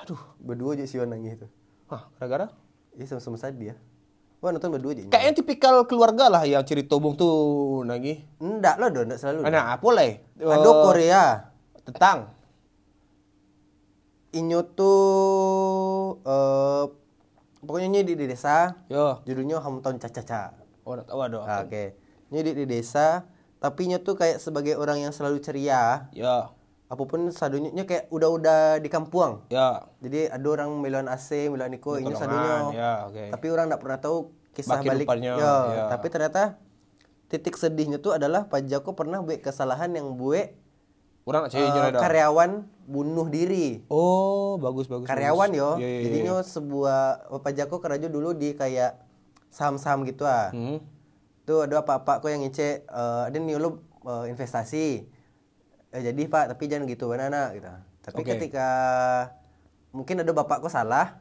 Speaker 2: Aduh.
Speaker 1: Berdua aja sih nangis itu.
Speaker 2: Hah, gara-gara?
Speaker 1: Iya sama-sama sedih ya. Wah nonton berdua aja.
Speaker 2: Kayaknya tipikal keluarga lah yang cerita bung tuh nangis.
Speaker 1: Enggak lah, dong, enggak selalu.
Speaker 2: Nah, apa lah?
Speaker 1: Ada Korea.
Speaker 2: Tentang.
Speaker 1: Inyo tuh eh pokoknya ini di, di desa.
Speaker 2: Yo.
Speaker 1: Judulnya Hometown Caca-Caca.
Speaker 2: Oh, udah tahu ada.
Speaker 1: Ah, Oke. Ini di, di desa, tapi Nyo tuh kayak sebagai orang yang selalu ceria.
Speaker 2: Ya.
Speaker 1: Apa pun sadunya kayak udah-udah di kampung.
Speaker 2: Ya.
Speaker 1: Jadi ada orang miluan AC, miluan Niko, ini sadunya.
Speaker 2: ya, oke.
Speaker 1: Tapi orang nggak pernah tahu kisah
Speaker 2: Baki
Speaker 1: balik. Yo,
Speaker 2: ya.
Speaker 1: Tapi ternyata titik sedihnya tuh adalah Pak Joko pernah buat kesalahan yang buat
Speaker 2: Orang ada.
Speaker 1: karyawan bunuh diri.
Speaker 2: Oh, bagus bagus.
Speaker 1: karyawan
Speaker 2: bagus.
Speaker 1: yo.
Speaker 2: Iya, iya,
Speaker 1: Jadinya
Speaker 2: iya.
Speaker 1: sebuah Pak Joko kerja dulu di kayak saham-saham gitu ah.
Speaker 2: Hmm.
Speaker 1: Tuh ada apa-apa kok yang ngece eh ada nih lu eh, investasi. Eh, jadi Pak, tapi jangan gitu banana gitu. Tapi
Speaker 2: Oke.
Speaker 1: ketika mungkin ada bapak kok salah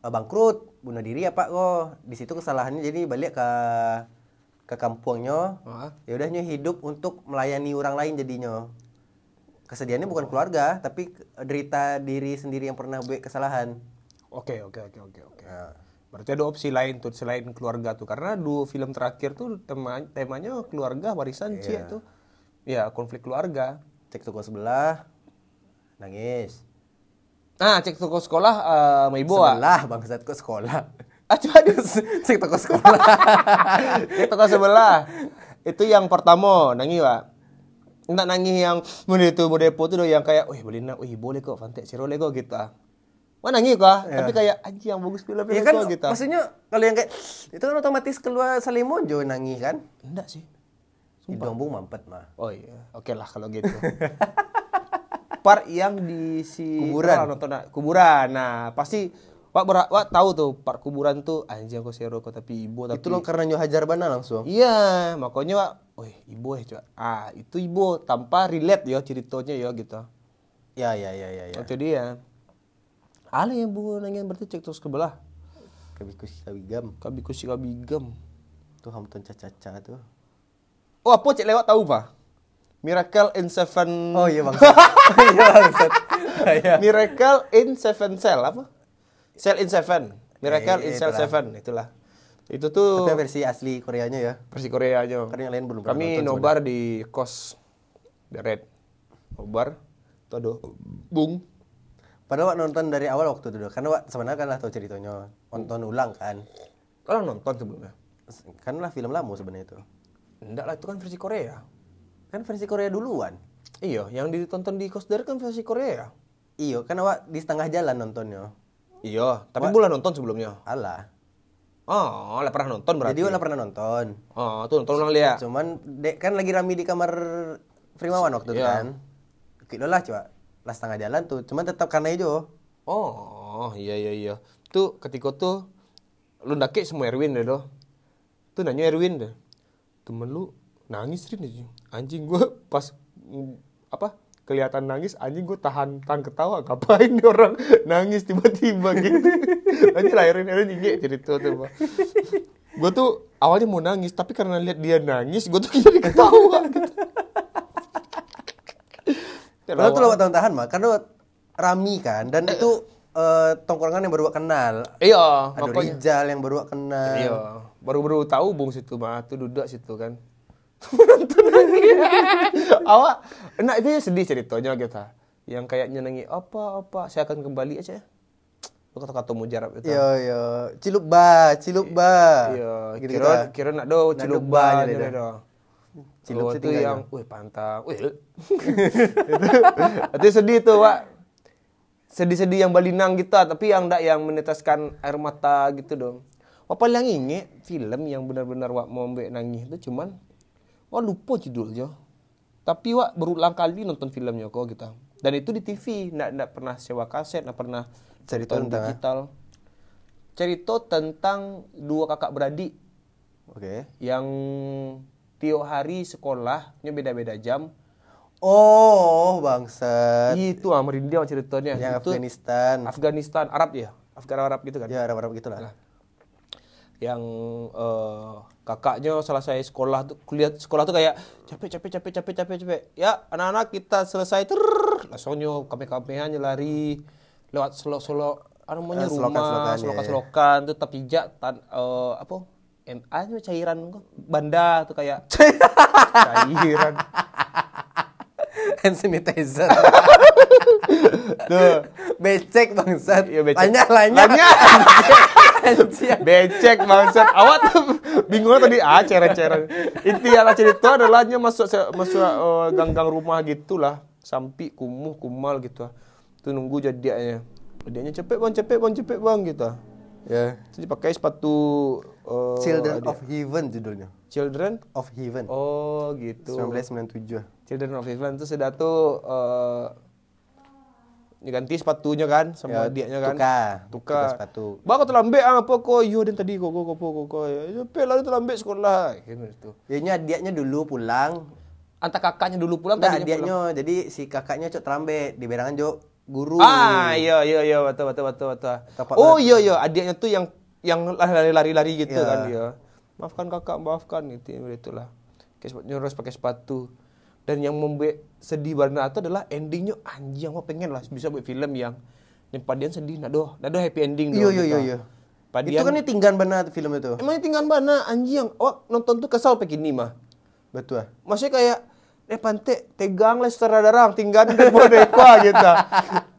Speaker 1: eh, bangkrut, bunuh diri ya Pak kok. Di situ kesalahannya jadi balik ke ke kampungnya.
Speaker 2: Ah.
Speaker 1: Ya udah nyo hidup untuk melayani orang lain jadinya. Kesedihannya bukan keluarga, tapi derita diri sendiri yang pernah buat kesalahan.
Speaker 2: Oke, oke, oke, oke, oke.
Speaker 1: Nah,
Speaker 2: Berarti ada opsi lain tuh selain keluarga tuh karena dua film terakhir tuh tema temanya keluarga warisan Cie
Speaker 1: Iya.
Speaker 2: tuh. Ya, konflik keluarga.
Speaker 1: cek toko sebelah, nangis.
Speaker 2: Nah, cek toko sekolah eh uh, Ibu ah.
Speaker 1: Sebelah bangsat kok sekolah.
Speaker 2: Ah, coba di
Speaker 1: cek toko sekolah.
Speaker 2: cek toko sebelah. Itu yang pertama, nangis, Pak. Enggak nangis yang mode itu mode depo tuh yang kayak, "Wih, beli nak, wih boleh kok, fantek sirole kok" gitu ah. Wah nangis kok, tapi kayak anjing yang bagus film
Speaker 1: ya kan
Speaker 2: gitu.
Speaker 1: maksudnya kalau yang kayak itu kan otomatis keluar Salimojo nangis kan.
Speaker 2: Enggak sih.
Speaker 1: Hidung bung mampet mah.
Speaker 2: Oh iya, oke lah kalau gitu. Part yang di si
Speaker 1: Kuburan.
Speaker 2: nonton ah, kuburan. Nah, pasti Wak, ber, Wak tahu tuh part kuburan tuh anjing aku sero kok tapi ibu tapi
Speaker 1: Itu lo karena nyo hajar bana langsung.
Speaker 2: Iya, makanya Wak, wih ibu ya coba. Ah, itu ibu tanpa relate ya ceritanya ya gitu.
Speaker 1: Ya ya ya ya ya.
Speaker 2: Itu dia. Ale yang bu nanya berarti cek terus ke belah.
Speaker 1: Kabikus kabigam.
Speaker 2: Kabiku si kabigam.
Speaker 1: Tuh hamton caca-caca tuh.
Speaker 2: Oh, apa cek lewat tahu pak? Miracle in Seven.
Speaker 1: Oh iya bangsat. iya bangsat. Iya.
Speaker 2: Miracle in Seven Cell apa? Cell in Seven. Miracle
Speaker 1: Eh,
Speaker 2: in Cell
Speaker 1: itulah.
Speaker 2: Seven itulah. Itu tuh
Speaker 1: Tapi versi asli Koreanya ya.
Speaker 2: versi Korea aja.
Speaker 1: Karena yang lain belum
Speaker 2: Kami nobar di kos The Red. Nobar. Tuh aduh. Bung.
Speaker 1: Padahal Wak nonton dari awal waktu itu, karena Wak sebenarnya kan lah tahu ceritanya, nonton ulang kan.
Speaker 2: Kalau nonton sebelumnya?
Speaker 1: Kan lah film lama sebenarnya itu.
Speaker 2: Enggak lah itu kan versi Korea.
Speaker 1: Kan versi Korea duluan.
Speaker 2: Iya, yang ditonton di kos The Red kan versi Korea.
Speaker 1: Iyo, kan Wak di setengah jalan nontonnya.
Speaker 2: Iya, tapi bulan nonton sebelumnya.
Speaker 1: Alah.
Speaker 2: Oh, lah pernah nonton berarti.
Speaker 1: Jadi Wak lah pernah nonton.
Speaker 2: Oh, tuh nonton ulang lihat.
Speaker 1: Cuman dek kan lagi rame di kamar Primawan waktu itu
Speaker 2: Iya.
Speaker 1: kan. Kilo lah coba. Lah setengah jalan tuh. Cuman tetap karena itu.
Speaker 2: Oh, iya iya iya. Tuh ketika tuh lu ndake semua Erwin deh doh. Tuh nanya Erwin deh. Temen lu nangis Rin. Anjing gua pas mm, apa? kelihatan nangis anjing gua tahan tahan ketawa ngapain nih orang nangis tiba-tiba gitu anjing lahirin Erwin inget cerita tuh gua tuh awalnya mau nangis tapi karena lihat dia nangis gua tuh jadi ketawa gitu.
Speaker 1: Padahal tuh lewat tahan-tahan mah. Karena rami kan. Dan itu eh, tongkrongan yang baru kenal.
Speaker 2: Iya,
Speaker 1: Ada
Speaker 2: makanya.
Speaker 1: Rijal yang baru kenal.
Speaker 2: Iya, baru-baru tahu bung situ mah tuh duduk situ kan. awak enak itu ya sedih ceritanya kita yang kayak nyenengi apa apa saya akan kembali aja lu kata-kata mujarab itu
Speaker 1: Yo yo, cilup ba, cilup ba.
Speaker 2: iya
Speaker 1: gitu
Speaker 2: kira kira nak do cilup
Speaker 1: ba
Speaker 2: ba
Speaker 1: gitu
Speaker 2: gitu
Speaker 1: dah.
Speaker 2: do
Speaker 1: Cilup
Speaker 2: oh, itu yang wih pantang. Wih itu sedih tuh pak sedih-sedih yang balinang kita tapi yang ndak yang meneteskan air mata gitu dong. Wah paling inget film yang benar-benar wak mau ambek nangis itu cuman wah lupa judulnya. Tapi wak berulang kali nonton filmnya kok kita dan itu di TV ndak ndak pernah sewa kaset ndak pernah
Speaker 1: Cerita tentang apa?
Speaker 2: digital. Cerita tentang dua kakak beradik
Speaker 1: Oke.
Speaker 2: yang tiap hari sekolahnya beda-beda jam.
Speaker 1: Oh, bangsat.
Speaker 2: itu ah merinding ceritanya.
Speaker 1: Yang
Speaker 2: itu
Speaker 1: Afghanistan.
Speaker 2: Afghanistan Arab ya? Afgan Arab gitu kan?
Speaker 1: Ya, Arab-Arab gitu lah.
Speaker 2: yang eh, kakaknya selesai sekolah tuh kuliah sekolah tuh kayak capek capek capek capek capek capek. Ya anak-anak kita selesai ter langsungnya kami kamiannya lari lewat selok selok apa namanya
Speaker 1: Eh,
Speaker 2: rumah
Speaker 1: selokan-selokan, ya,
Speaker 2: selokan
Speaker 1: ya.
Speaker 2: selokan tuh tapi jak tan eh, apa MA nya cairan kok banda tuh kayak cairan
Speaker 1: Hand sanitizer.
Speaker 2: tuh
Speaker 1: becek bangsat.
Speaker 2: Iya, becek.
Speaker 1: Lanya.
Speaker 2: Banyak.
Speaker 1: Anjir.
Speaker 2: Becek bangsat. Awak tuh bingung tadi ah ceret-ceret. Intinya cerita adalah nya masuk masuk eh, gang-gang rumah gitulah. Sampai kumuh kumal gitu. Tuh nunggu jadiannya. Jadiannya cepet bang, cepet bang, cepet bang gitu.
Speaker 1: Ya.
Speaker 2: Jadi pakai sepatu eh,
Speaker 1: Children
Speaker 2: adik-
Speaker 1: of Heaven judulnya.
Speaker 2: Children
Speaker 1: Of Heaven.
Speaker 2: Oh gitu.
Speaker 1: 1997.
Speaker 2: Children of Heaven itu sudah tuh eh diganti sepatunya kan sama
Speaker 1: Ya,
Speaker 2: adiknya kan.
Speaker 1: tukar.
Speaker 2: Tukar.
Speaker 1: Tukar sepatu.
Speaker 2: Bang terlambat ah, apa kau? Yo dan tadi kau kau kau kau kau. Ya cepet lah terlambat sekolah. Gitu itu.
Speaker 1: Dia adiknya dulu pulang.
Speaker 2: Antar kakaknya dulu pulang
Speaker 1: Enggak,
Speaker 2: adiknya
Speaker 1: adiknya jadi si kakaknya cok terlambat di berangan jok guru.
Speaker 2: Ah, iya iya iya betul betul betul betul. Oh iya iya adiknya tuh yang yang lari-lari gitu
Speaker 1: Iya.
Speaker 2: kan dia. Maafkan kakak, maafkan gitu itulah. Kayak nyuruh pakai sepatu. Dan yang membuat sedih banget itu adalah endingnya anjing gua pengen lah bisa buat film yang yang padian sedih nah doh, doh happy ending
Speaker 1: Iya
Speaker 2: doh,
Speaker 1: iya iya iya.
Speaker 2: Padian
Speaker 1: Itu kan ini tinggal banget film itu.
Speaker 2: emang tinggal mana anjing awak nonton tuh kesal sampai gini mah.
Speaker 1: Betul.
Speaker 2: Maksudnya kayak eh pantai tegang lah darang tinggal di boneka gitu.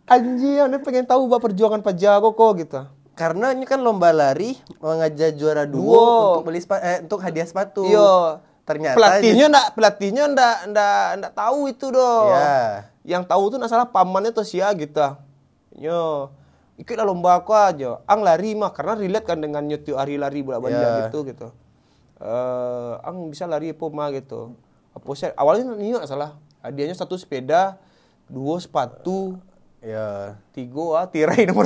Speaker 2: Anjing, dia pengen tahu bah perjuangan Pak Jago kok gitu.
Speaker 1: Karena ini kan lomba lari mengajak juara dua
Speaker 2: Duo.
Speaker 1: untuk beli spa- eh, untuk hadiah sepatu.
Speaker 2: Iya.
Speaker 1: Ternyata
Speaker 2: pelatihnya ndak pelatihnya ndak ndak ndak tahu itu doh.
Speaker 1: Iya.
Speaker 2: Yang tahu tuh salah pamannya tuh sia gitu. Yo. Ikutlah lomba aku aja. Ang lari mah karena relate kan dengan nyetiu hari lari bolak balik
Speaker 1: Iya.
Speaker 2: gitu gitu. Eh, ang bisa lari apa mah gitu. Apa sih? Awalnya ini nggak salah. Hadiahnya satu sepeda, dua sepatu,
Speaker 1: Iya.
Speaker 2: tiga ah tirai nomor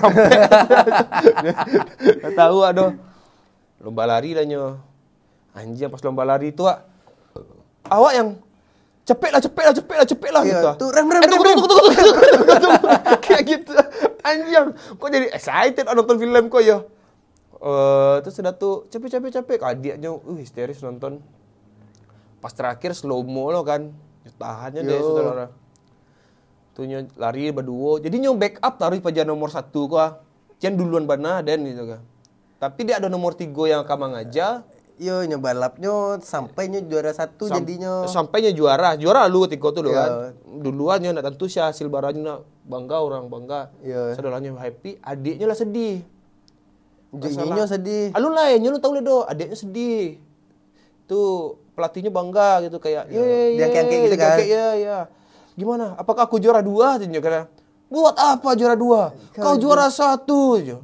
Speaker 2: tahu aduh. Lomba lari lah nyo. Anjing pas lomba lari itu ah. Awak yang cepet lah, cepet lah, cepet lah, cepet lah
Speaker 1: Iya,
Speaker 2: gitu.
Speaker 1: tuh, rem, rem,
Speaker 2: Eh, tunggu,
Speaker 1: rem,
Speaker 2: tunggu, tunggu, tunggu, tunggu. Kayak gitu. Anjing, kok jadi excited ah nonton film kok ya? Eh, terus udah tuh cepet cepet cepet adiknya, uh histeris nonton. Pas terakhir slow mo lo kan, tahannya deh saudara. Tuh nyo lari berdua. Jadi nyo backup taruh pada nomor satu kok. Jangan duluan bana dan gitu kan. Tapi dia ada nomor tiga yang kamang aja.
Speaker 1: Yo nyoba lapnya sampainya juara satu
Speaker 2: Sam-
Speaker 1: jadinya.
Speaker 2: Sampainya juara. Juara lu lo
Speaker 1: Iya.
Speaker 2: kan. Duluan nyo nak tentu sih hasil baranya nak bangga orang bangga.
Speaker 1: Iya.
Speaker 2: Saudaranya happy, adiknya lah sedih.
Speaker 1: Jadinya sedih.
Speaker 2: Alun lain, lu tahu do, adiknya sedih. Tuh pelatihnya bangga gitu kayak, ye, ye,
Speaker 1: Dia kayak- kayak gitu kan.
Speaker 2: ya, ya. Gimana? Apakah aku juara dua? Tanya karena, buat apa juara dua? Kau juara satu aja.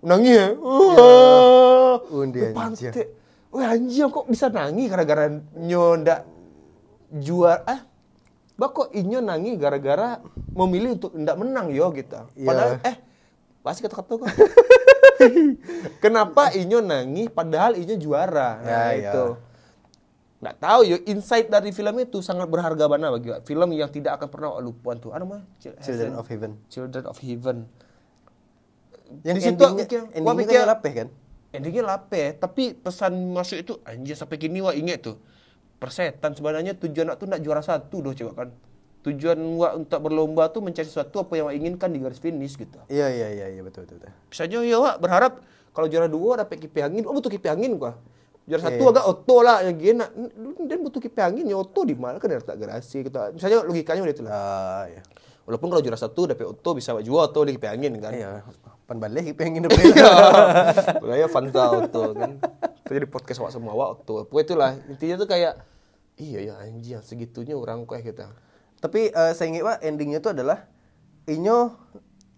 Speaker 2: Nangis ya? Wah,
Speaker 1: Undi
Speaker 2: Lu
Speaker 1: anjing.
Speaker 2: pantai. Wah anjing kok bisa nangis gara-gara nyonda juara ah Bah kok inyo nangis gara-gara memilih untuk ndak menang yo gitu.
Speaker 1: Iya.
Speaker 2: Padahal eh pasti kata-kata kok. Kenapa Inyo nangis padahal Inyo juara? Nah,
Speaker 1: Ya, ya.
Speaker 2: itu. Nggak tahu yo insight dari film itu sangat berharga banget bagi film yang tidak akan pernah lupa tuh. Apa namanya?
Speaker 1: Children of Heaven.
Speaker 2: Children of Heaven.
Speaker 1: Yang
Speaker 2: Di situ
Speaker 1: endingnya, endingnya
Speaker 2: gua
Speaker 1: kan lapeh kan?
Speaker 2: Endingnya lapeh, tapi pesan masuk itu anjir sampai kini wah inget tuh. Persetan sebenarnya tujuan nak tuh nak juara satu doh coba kan. Tujuan wak untuk berlomba tuh mencari sesuatu apa yang wak inginkan di garis finish gitu.
Speaker 1: Iya iya iya iya betul betul. betul.
Speaker 2: Bisa aja ya wak berharap kalau juara dua dapat kipi angin, oh butuh kipi angin gua. Juara
Speaker 1: Iya.
Speaker 2: satu agak oto lah yang gini. Dan butuh kipas angin ya oto di mana kan tak gerasi kita. Misalnya logikanya udah itu lah.
Speaker 1: Ah, ya.
Speaker 2: Walaupun kalau juara satu dapat oto bisa jual oto di kipas angin kan.
Speaker 1: Iya, pan balik pengen depan.
Speaker 2: Mulanya Fanta Auto kan. Itu jadi podcast awak semua awak Auto. Pokoknya itulah intinya tuh kayak iya ya anjing segitunya orang kok kita.
Speaker 1: Tapi eh, saya ingat Wak, endingnya tuh adalah inyo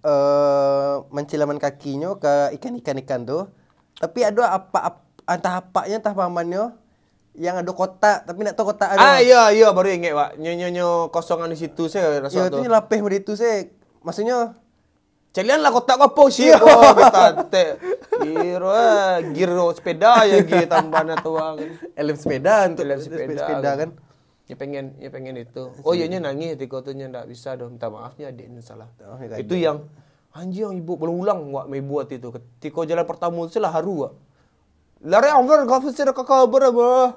Speaker 1: eh mencilaman kakinya ke ikan-ikan ikan tuh. Tapi ada apa, ap- entah apanya entah pamannya yang ada kotak tapi nak tahu kotak
Speaker 2: Ah
Speaker 1: ada.
Speaker 2: iya iya baru inget Pak. Nyo-nyo kosongan di situ saya rasa
Speaker 1: Ya
Speaker 2: tuh.
Speaker 1: itu lapeh begitu saya. Maksudnya
Speaker 2: Calian lah kotak apa sih? Oh, kita te. Kira gear sepeda ya gitu tambahan tuang.
Speaker 1: elem sepeda untuk
Speaker 2: Jalan sepeda,
Speaker 1: sepeda kan.
Speaker 2: Ya pengen ya pengen itu. Oh iya nya nangis di kota nya enggak bisa dong. Minta maafnya adiknya salah.
Speaker 1: Oh,
Speaker 2: itu yang anjing ibu berulang wak mai buat itu. Ketika jalan pertama itu lah haru wak. Lari over kau fasir kakak berapa?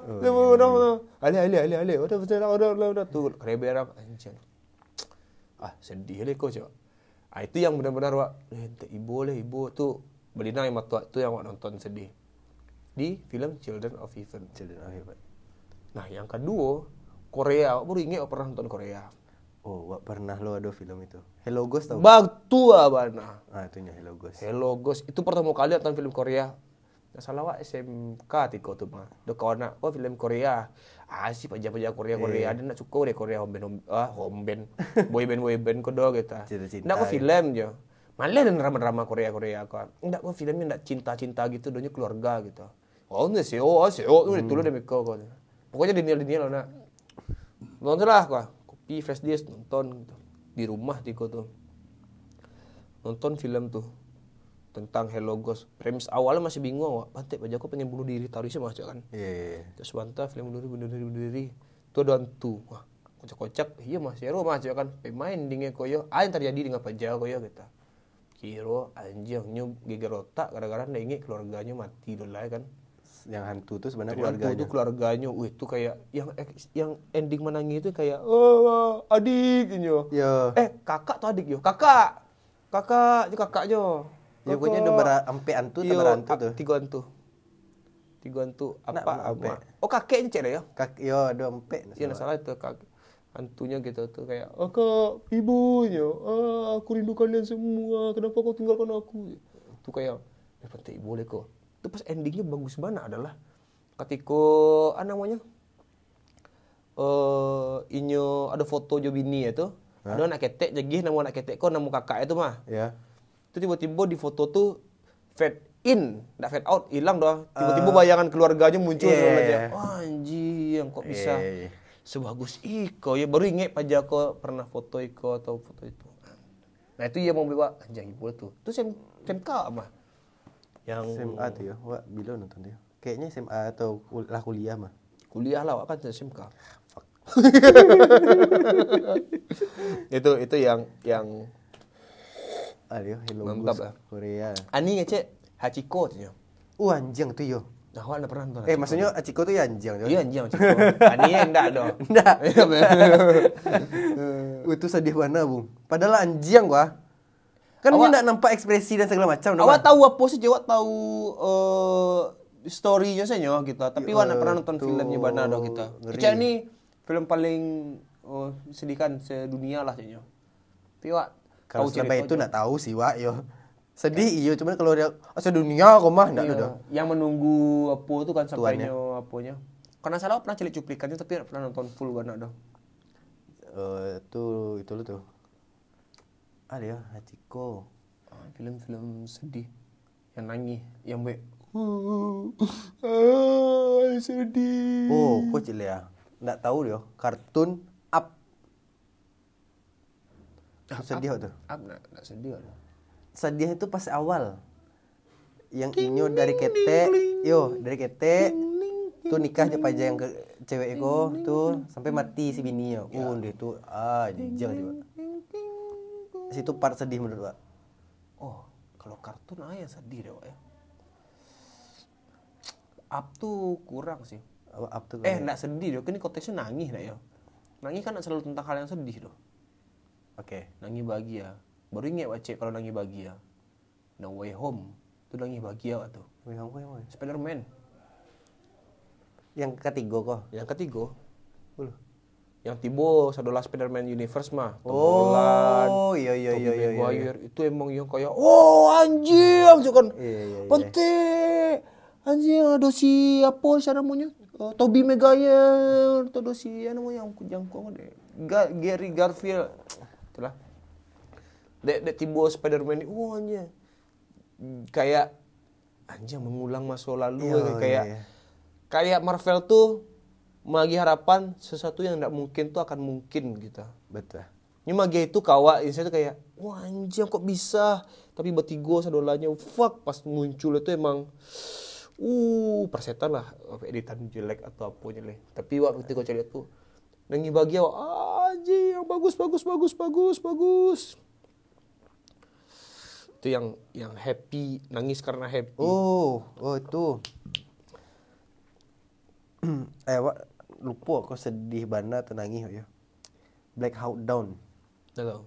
Speaker 2: Ali ali ali ali. Udah fasir udah udah udah tuh kereberan anjing. Ah sedih deh kau coba. Ah itu yang benar-benar wak. Eh, ibu lah ibu tuh Belina yang matua itu yang wak nonton sedih di film Children of Heaven.
Speaker 1: Children of Heaven.
Speaker 2: Nah, yang kedua, Korea. Aku baru ingat pernah nonton Korea.
Speaker 1: Oh, Wak pernah lo ada film itu. Hello Ghost tau?
Speaker 2: Batu abana.
Speaker 1: Ah, itunya Hello Ghost.
Speaker 2: Hello Ghost. Itu pertama kali nonton film Korea. Salah wak SMK tiko tuh mah. Do kawan nak, oh film Korea. Ah sih pajak-pajak Korea Korea. Ada nak suka deh Korea home band home, ah home band, boy band boy band kodo gitu. Nggak kok
Speaker 1: ya.
Speaker 2: film jo. Malah dan drama-drama Korea Korea kok. Nggak kok filmnya nggak cinta-cinta gitu, donya keluarga gitu. Oh enggak sih, oh sih, oh tuh dulu deh Miko kok. Pokoknya dinial-dinial lah nak. Nonton lah kok. Kopi flash disk nonton gitu. Di rumah tiko tuh. Nonton film tuh tentang Hello Ghost. Premis awalnya masih bingung, wak. Pantai Pak Joko pengen bunuh diri, taruh sih mas kan.
Speaker 1: Iya, iya, iya.
Speaker 2: Terus bantah film bunuh diri, bunuh diri, bunuh diri. Itu ada hantu. Wah, kocak-kocak. Iya mas, ya mas kan. Pemain dingin koyo. Ah yang terjadi dengan Pak Joko koyo kita. Kiro anjing nyu geger otak gara-gara inget keluarganya mati dulu lah kan.
Speaker 1: Yang hantu tuh sebenarnya
Speaker 2: Keluarganya.
Speaker 1: keluarganya.
Speaker 2: Itu keluarganya. Wih, itu kayak yang yang ending menangis itu kayak oh adik nyo.
Speaker 1: Ya.
Speaker 2: Eh, kakak tuh adik yo. Kakak. Kakak, itu kakaknya.
Speaker 1: Ya pokoknya udah bara ampe antu
Speaker 2: Iya,
Speaker 1: tambah hantu
Speaker 2: a-
Speaker 1: tuh.
Speaker 2: Tiga hantu. Tiga hantu.
Speaker 1: Nak,
Speaker 2: Apa?
Speaker 1: ampe.
Speaker 2: Oh, kakeknya cek ya?
Speaker 1: Kak, yo ada ampe.
Speaker 2: Iya, salah itu kak. Hantunya gitu tuh kayak, oh kak, ibunya, ah, aku rindu kalian semua, kenapa kau tinggalkan aku? Itu kayak, ya penting boleh kok. Itu pas endingnya bagus banget adalah ketika, apa namanya, eh inyo ada foto jo bini itu, ada anak ketek jadi nama anak ketek kok nama kakak itu mah.
Speaker 1: Ya.
Speaker 2: Itu tiba-tiba di foto tuh fade in, nggak fade out, hilang doh. Tiba-tiba bayangan keluarganya muncul
Speaker 1: iya,
Speaker 2: yeah.
Speaker 1: iya.
Speaker 2: Wah, anjing, kok bisa
Speaker 1: Iya, iya.
Speaker 2: sebagus Iko ya baru inget Pak Joko pernah foto Iko atau foto itu. Nah itu ya mau bawa anjing ibu tuh. Itu sem SMK apa? Yang
Speaker 1: SMA tuh ya. Wah, bila nonton dia. Kayaknya SMA atau kul- lah kuliah mah.
Speaker 2: kuliah lah Wak, kan SMK. itu itu yang yang
Speaker 1: Aduh, Hello
Speaker 2: Mantap lah.
Speaker 1: Korea.
Speaker 2: ani ngecek Hachiko tuh ya.
Speaker 1: Uh, anjing tuh yo.
Speaker 2: Nah, awak pernah nonton?
Speaker 1: Eh,
Speaker 2: Hachiko?
Speaker 1: maksudnya Achiko tuh ya anjing. yo.
Speaker 2: Iya anjing Hachiko. Ani enggak dong.
Speaker 1: Enggak.
Speaker 2: Iya.
Speaker 1: Uh, itu sedih mana, Bung? Padahal anjing gua. Kan
Speaker 2: Awak-
Speaker 1: dia enggak nampak ekspresi dan segala macam.
Speaker 2: Awak tahu apa sih? Awak tahu eh story-nya saja kita. Tapi awak pernah nonton filmnya mana dong kita.
Speaker 1: ngeri.
Speaker 2: Kecak ini film paling oh, sedihkan sedunia lah saja. Tapi awak
Speaker 1: Kalau
Speaker 2: cerita
Speaker 1: itu enggak tahu sih, Wak, yo. Sedih iyo, cuman kalau dia asa dunia kok mah
Speaker 2: Iya,
Speaker 1: ada.
Speaker 2: yang menunggu apa itu kan
Speaker 1: Tuannya.
Speaker 2: sampainya apanya. Karena salah pernah cilik cuplikannya tapi nggak pernah nonton full kan dong.
Speaker 1: Eh, tuh itu lu tuh. Ada ya, Hachiko.
Speaker 2: Ah, film-film sedih yang nangis, yang be sedih.
Speaker 1: Oh, kok ya? Enggak tahu dia. Kartun Sedih tuh.
Speaker 2: Apa nggak sedih kan?
Speaker 1: Sedih itu pas awal. Yang inyo dari kete, yo dari kete tuh nikah aja aja yang ke cewek eko tuh sampai mati si bini yo. Uh, dia tuh ah jijang juga. Situ part sedih menurut Pak.
Speaker 2: Oh, kalau kartun ah yang sedih deh, Wak, ya. Up tuh kurang sih.
Speaker 1: Up tuh
Speaker 2: Eh, enggak sedih dong. Ini konteksnya nangis dah ya. Nangis kan selalu tentang hal yang sedih doh.
Speaker 1: Oke.
Speaker 2: Nangis bahagia. Baru ingat wacek kalau nangis bahagia. No Way Home. Itu nangis bahagia tuh.
Speaker 1: Wih, kamu yang mana?
Speaker 2: Spiderman.
Speaker 1: Yang ketiga kok.
Speaker 2: Yang ketiga, Uluh. yang Tibo Sadola Spider-Man Universe mah. Tom
Speaker 1: Oh,
Speaker 2: Holland,
Speaker 1: iya iya iya iya. iya.
Speaker 2: Maguire. Itu emang yang kayak, oh anjing, kan.
Speaker 1: Iya, iya, iya.
Speaker 2: Penting. Anjing ada si apa siapa namanya? Uh, Tobey Maguire, atau ada si apa namanya yang yang kok deh. Ga- Gary Garfield. Itulah. Dek dek Tibo Spider-Man, wah anjing. Kayak anjing mengulang masa lalu
Speaker 1: Iya,
Speaker 2: kayak
Speaker 1: iya, iya.
Speaker 2: kayak Marvel tuh magi harapan sesuatu yang tidak mungkin tuh akan mungkin gitu.
Speaker 1: Betul.
Speaker 2: Ini magi itu kawa, ini tuh kayak wah anjing kok bisa. Tapi betigo sadolanya fuck pas muncul itu emang uh persetan lah editan jelek atau apa jelek. Tapi waktu itu gue lihat tuh nangi bahagia ah, anjing yang bagus bagus bagus bagus bagus. Itu yang yang happy nangis karena happy.
Speaker 1: Oh, oh itu. eh, wak, lupa aku sedih bana atau nangis ya. Black Hawk Down
Speaker 2: tahu.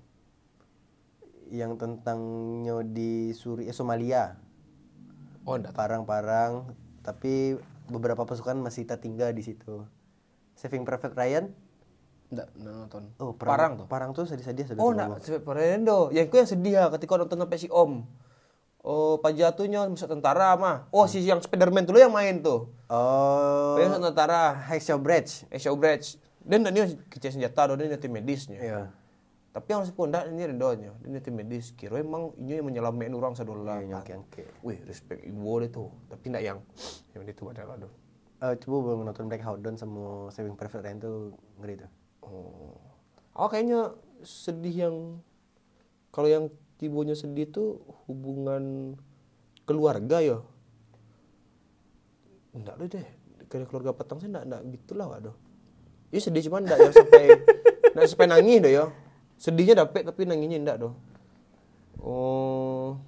Speaker 1: yang tentangnya di Suri eh, Somalia.
Speaker 2: Oh enggak.
Speaker 1: Parang-parang tapi beberapa pasukan masih tertinggal di situ. Saving Private Ryan?
Speaker 2: Enggak, enggak nonton.
Speaker 1: Oh,
Speaker 2: Parang tuh.
Speaker 1: Parang tuh sedih-sedih sudah
Speaker 2: Oh,
Speaker 1: tuh,
Speaker 2: enggak, sampai Parendo. Yang itu yang sedih ya ketika nonton sampai si Om. Oh, pajatunya masuk tentara mah. Oh, si yang Spiderman tuh lo yang main tuh.
Speaker 1: Oh,
Speaker 2: masuk tentara.
Speaker 1: Hacksaw Bridge.
Speaker 2: Eh, Showbridge. Dan dia kecil senjata, do, dia tim medisnya.
Speaker 1: Iya.
Speaker 2: Tapi yang sepuluh enggak, ini redonya. Dia tim medis. Kira emang ini yang menyelamatkan orang sadola.
Speaker 1: Iya, nyangke-nyangke.
Speaker 2: Wih, respect ibu dia tuh. Tapi enggak yang yang itu pada aduh.
Speaker 1: Eh, coba belum nonton Black Hawk Down sama Saving Private Ryan tuh ngeri tuh.
Speaker 2: Oh. Oh, kayaknya sedih yang kalau yang tibonya sedih tuh hubungan keluarga ya. Enggak lu deh. Kayak keluarga petang sih enggak enggak gitulah waduh. Iya sedih cuman enggak yang sampai enggak sampai nangis deh ya. Sedihnya dapet tapi nangisnya enggak doh. Oh.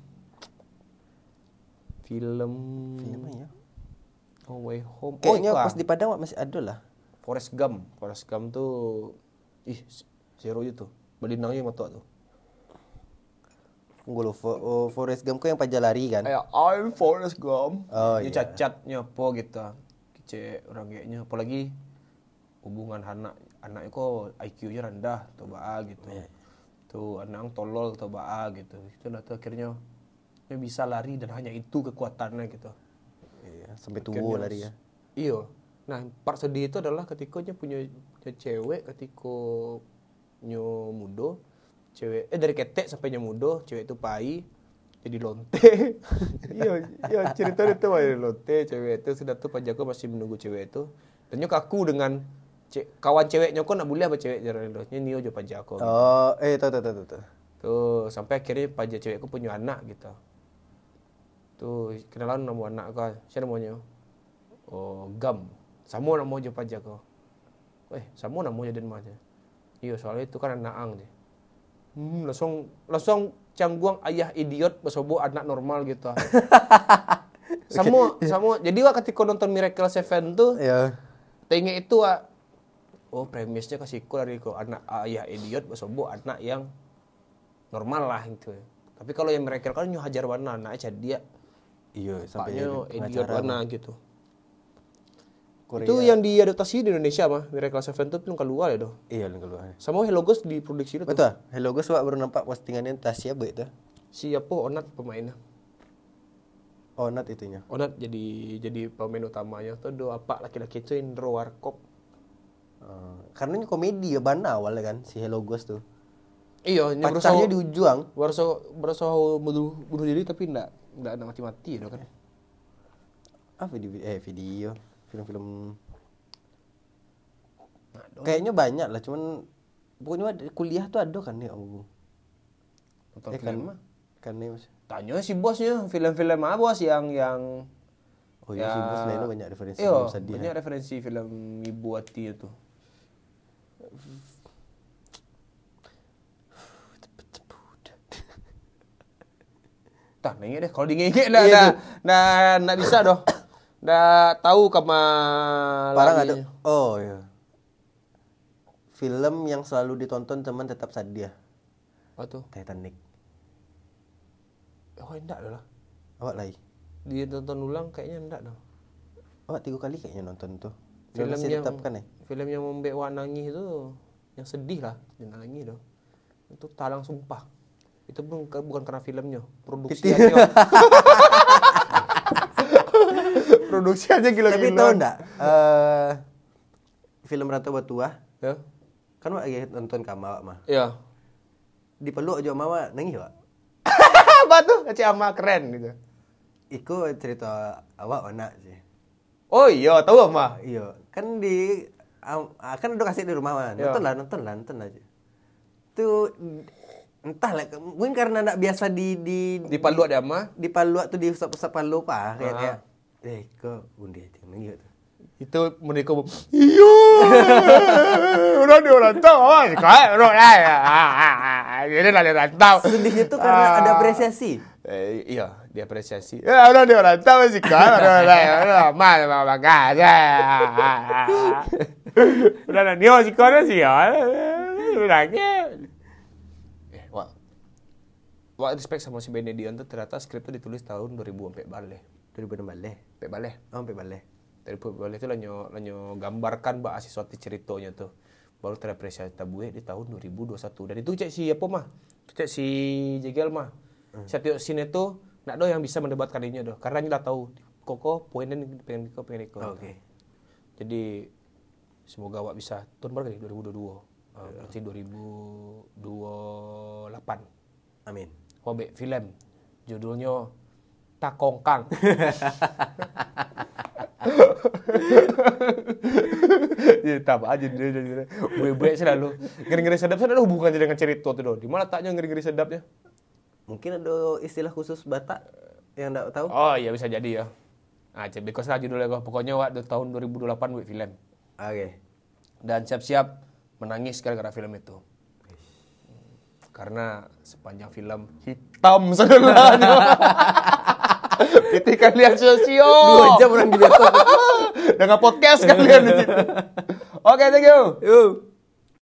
Speaker 2: Film
Speaker 1: Film ya.
Speaker 2: Oh Way Home.
Speaker 1: Kayaknya
Speaker 2: oh,
Speaker 1: pas di Padang masih ada lah.
Speaker 2: Forest Gump. Forest Gump tuh ih zero itu. Belinangnya matu tuh.
Speaker 1: Gue lupa. Oh, Forrest Gump kok yang pajak lari kan?
Speaker 2: Kayak I'm Forest Gump.
Speaker 1: Oh, iya.
Speaker 2: cacatnya apa gitu. Kece orang kayaknya apalagi hubungan anak anaknya kok IQ-nya rendah atau baa gitu.
Speaker 1: Iya.
Speaker 2: Tuh anak yang tolol atau baa gitu. Itu nah tuh akhirnya dia bisa lari dan hanya itu kekuatannya gitu.
Speaker 1: Iya, sampai tua lari ya.
Speaker 2: Iya. Nah, part sedih itu adalah ketika dia punya, punya cewek ketika nyo mudo, cewek eh dari ketek sampai nyo mudo, cewek itu pai jadi lonte. iya, iya cerita itu jadi lonte, cewek itu sudah tuh Pak Joko masih menunggu cewek itu. Dan nyo kaku dengan ce- kawan ceweknya kok nak boleh apa cewek jalan lo. Nyo jo Pak Joko.
Speaker 1: Oh, eh tahu tahu tahu, tahu.
Speaker 2: Tuh, sampai akhirnya pajak cewekku punya anak gitu. Tuh, kenalan nama anak kau. Siapa namanya? Oh, Gam. Sama nama je pajak kau. Eh, sama nama je dan macam. Iya, soalnya itu kan anak ang je. Hmm, langsung langsung cangguang ayah idiot bersobo anak normal gitu. sama sama jadi wak ketika nonton Miracle Seven tuh
Speaker 1: Iya.
Speaker 2: Tengok itu ah, oh premisnya kasih cool dari kok anak ayah idiot bersobo anak yang normal lah gitu. Tapi kalau yang mereka kan nyu hajar warna anaknya jadi dia
Speaker 1: Iya, sampai
Speaker 2: idiot warna gitu.
Speaker 1: Korea.
Speaker 2: Itu yang diadaptasi di Indonesia mah Miracle Seven itu belum keluar ya doh.
Speaker 1: Iya, yang keluar.
Speaker 2: Sama Hello Ghost diproduksi itu.
Speaker 1: Betul. Hello Ghost Wak baru nampak postingannya Tasya Be itu.
Speaker 2: Siapa Onat pemainnya?
Speaker 1: Oh, not itunya.
Speaker 2: Onat jadi jadi pemain utamanya tuh do apa laki-laki itu Indro Warkop.
Speaker 1: Oh, karena ini komedi ya bana awalnya kan si Hello Ghost tuh.
Speaker 2: Iya, ini
Speaker 1: Pacarnya di ujung.
Speaker 2: berusaha berusaha bunuh, bunuh diri tapi enggak enggak mati-mati ya kan.
Speaker 1: Apa video eh video film-film
Speaker 2: Nah,
Speaker 1: kayaknya banyak lah cuman pokoknya ada- kuliah tuh ada kan ya Om.
Speaker 2: Nonton film
Speaker 1: kan,
Speaker 2: mah.
Speaker 1: kan nih Mas.
Speaker 2: Tanya si bosnya film-film apa bos yang yang
Speaker 1: Oh iya sih bos lainnya banyak referensi
Speaker 2: Iya,
Speaker 1: film sedih.
Speaker 2: banyak referensi film Ibu Ati itu. Tah, nengek deh. Kalau dah,
Speaker 1: Iya
Speaker 2: dah,
Speaker 1: tuh.
Speaker 2: dah, nggak bisa doh. Dah tahu kama
Speaker 1: Parang ada. Oh iya. Film yang selalu ditonton teman tetap sedih.
Speaker 2: Apa tuh?
Speaker 1: Titanic.
Speaker 2: Oh, enggak lah.
Speaker 1: Awak lagi.
Speaker 2: Dia tonton ulang kayaknya enggak dah.
Speaker 1: Awak tiga kali kayaknya nonton tuh. Film
Speaker 2: yang
Speaker 1: ditetapkan ya?
Speaker 2: film yang membuat wak nangis itu yang sedih lah yang nangis tuh itu talang sumpah itu bukan karena filmnya produksiannya produksiannya
Speaker 1: Tapi
Speaker 2: gila-gila
Speaker 1: tahu enggak eh film Rantau Batua
Speaker 2: ya
Speaker 1: kan wak lagi nonton kama mah.
Speaker 2: ya
Speaker 1: Dipeluk aja mama nangis wak.
Speaker 2: apa tuh Cik Ama keren gitu
Speaker 1: Iku cerita awak anak sih.
Speaker 2: oh iya tahu ama
Speaker 1: Iya, kan di am- ah, kan udah kasih di rumah mah.
Speaker 2: Iya.
Speaker 1: Nonton lah, nonton lah, nonton aja. Itu entah lah, mungkin karena nak biasa di di
Speaker 2: di Palu ada ama
Speaker 1: di Palu tuh di usap-usap Palu pak kayak Kayak eh undi aja nangis tuh.
Speaker 2: itu menikah iya udah di rantau oh kayak udah lah ya jadi lah di rantau
Speaker 1: Sedihnya tuh karena ada
Speaker 2: Ah.
Speaker 1: apresiasi.
Speaker 2: Eh, iya, diapresiasi. Ya udah dia orang tahu sih kan. Udah udah mal mal bagas. Udah lah nio sih kan sih ya. Eh, wah. Wah, respect sama si Benedion tuh ternyata skrip tuh ditulis tahun 2000 sampai balik.
Speaker 1: 2016 balik.
Speaker 2: Sampai balik.
Speaker 1: Oh, balik.
Speaker 2: Dari balik itu lanyo lanyo gambarkan mbak sesuatu ceritanya tuh. Baru terapresiasi tabue di tahun 2021. Dan itu cek si apa mah? Cek si Jegel mah. Setiap scene itu nak do yang bisa mendebatkan ini do. Karena kita tahu koko poinnya pengen kok pengen kok.
Speaker 1: Oh, Oke.
Speaker 2: Jadi semoga awak bisa tahun berapa nih 2022. Uh, berarti 2028.
Speaker 1: Amin.
Speaker 2: Hobe film judulnya Takongkang. ya tambah aja dia jadi gue selalu ngeri-ngeri sedap ada hubungannya dengan cerita tuh doh. Di mana taknya ngeri-ngeri sedapnya?
Speaker 1: Mungkin ada istilah khusus Batak yang enggak tahu.
Speaker 2: Oh iya bisa jadi ya. Nah, cek because lah judulnya kok. Pokoknya waktu tahun 2008 buat film.
Speaker 1: Oke.
Speaker 2: Dan siap-siap menangis gara-gara film itu. Karena sepanjang film hitam sebenarnya. Piti kalian sosio.
Speaker 1: Dua jam orang di laptop.
Speaker 2: Dengan podcast kalian di situ. Oke, thank you.
Speaker 1: Yuk.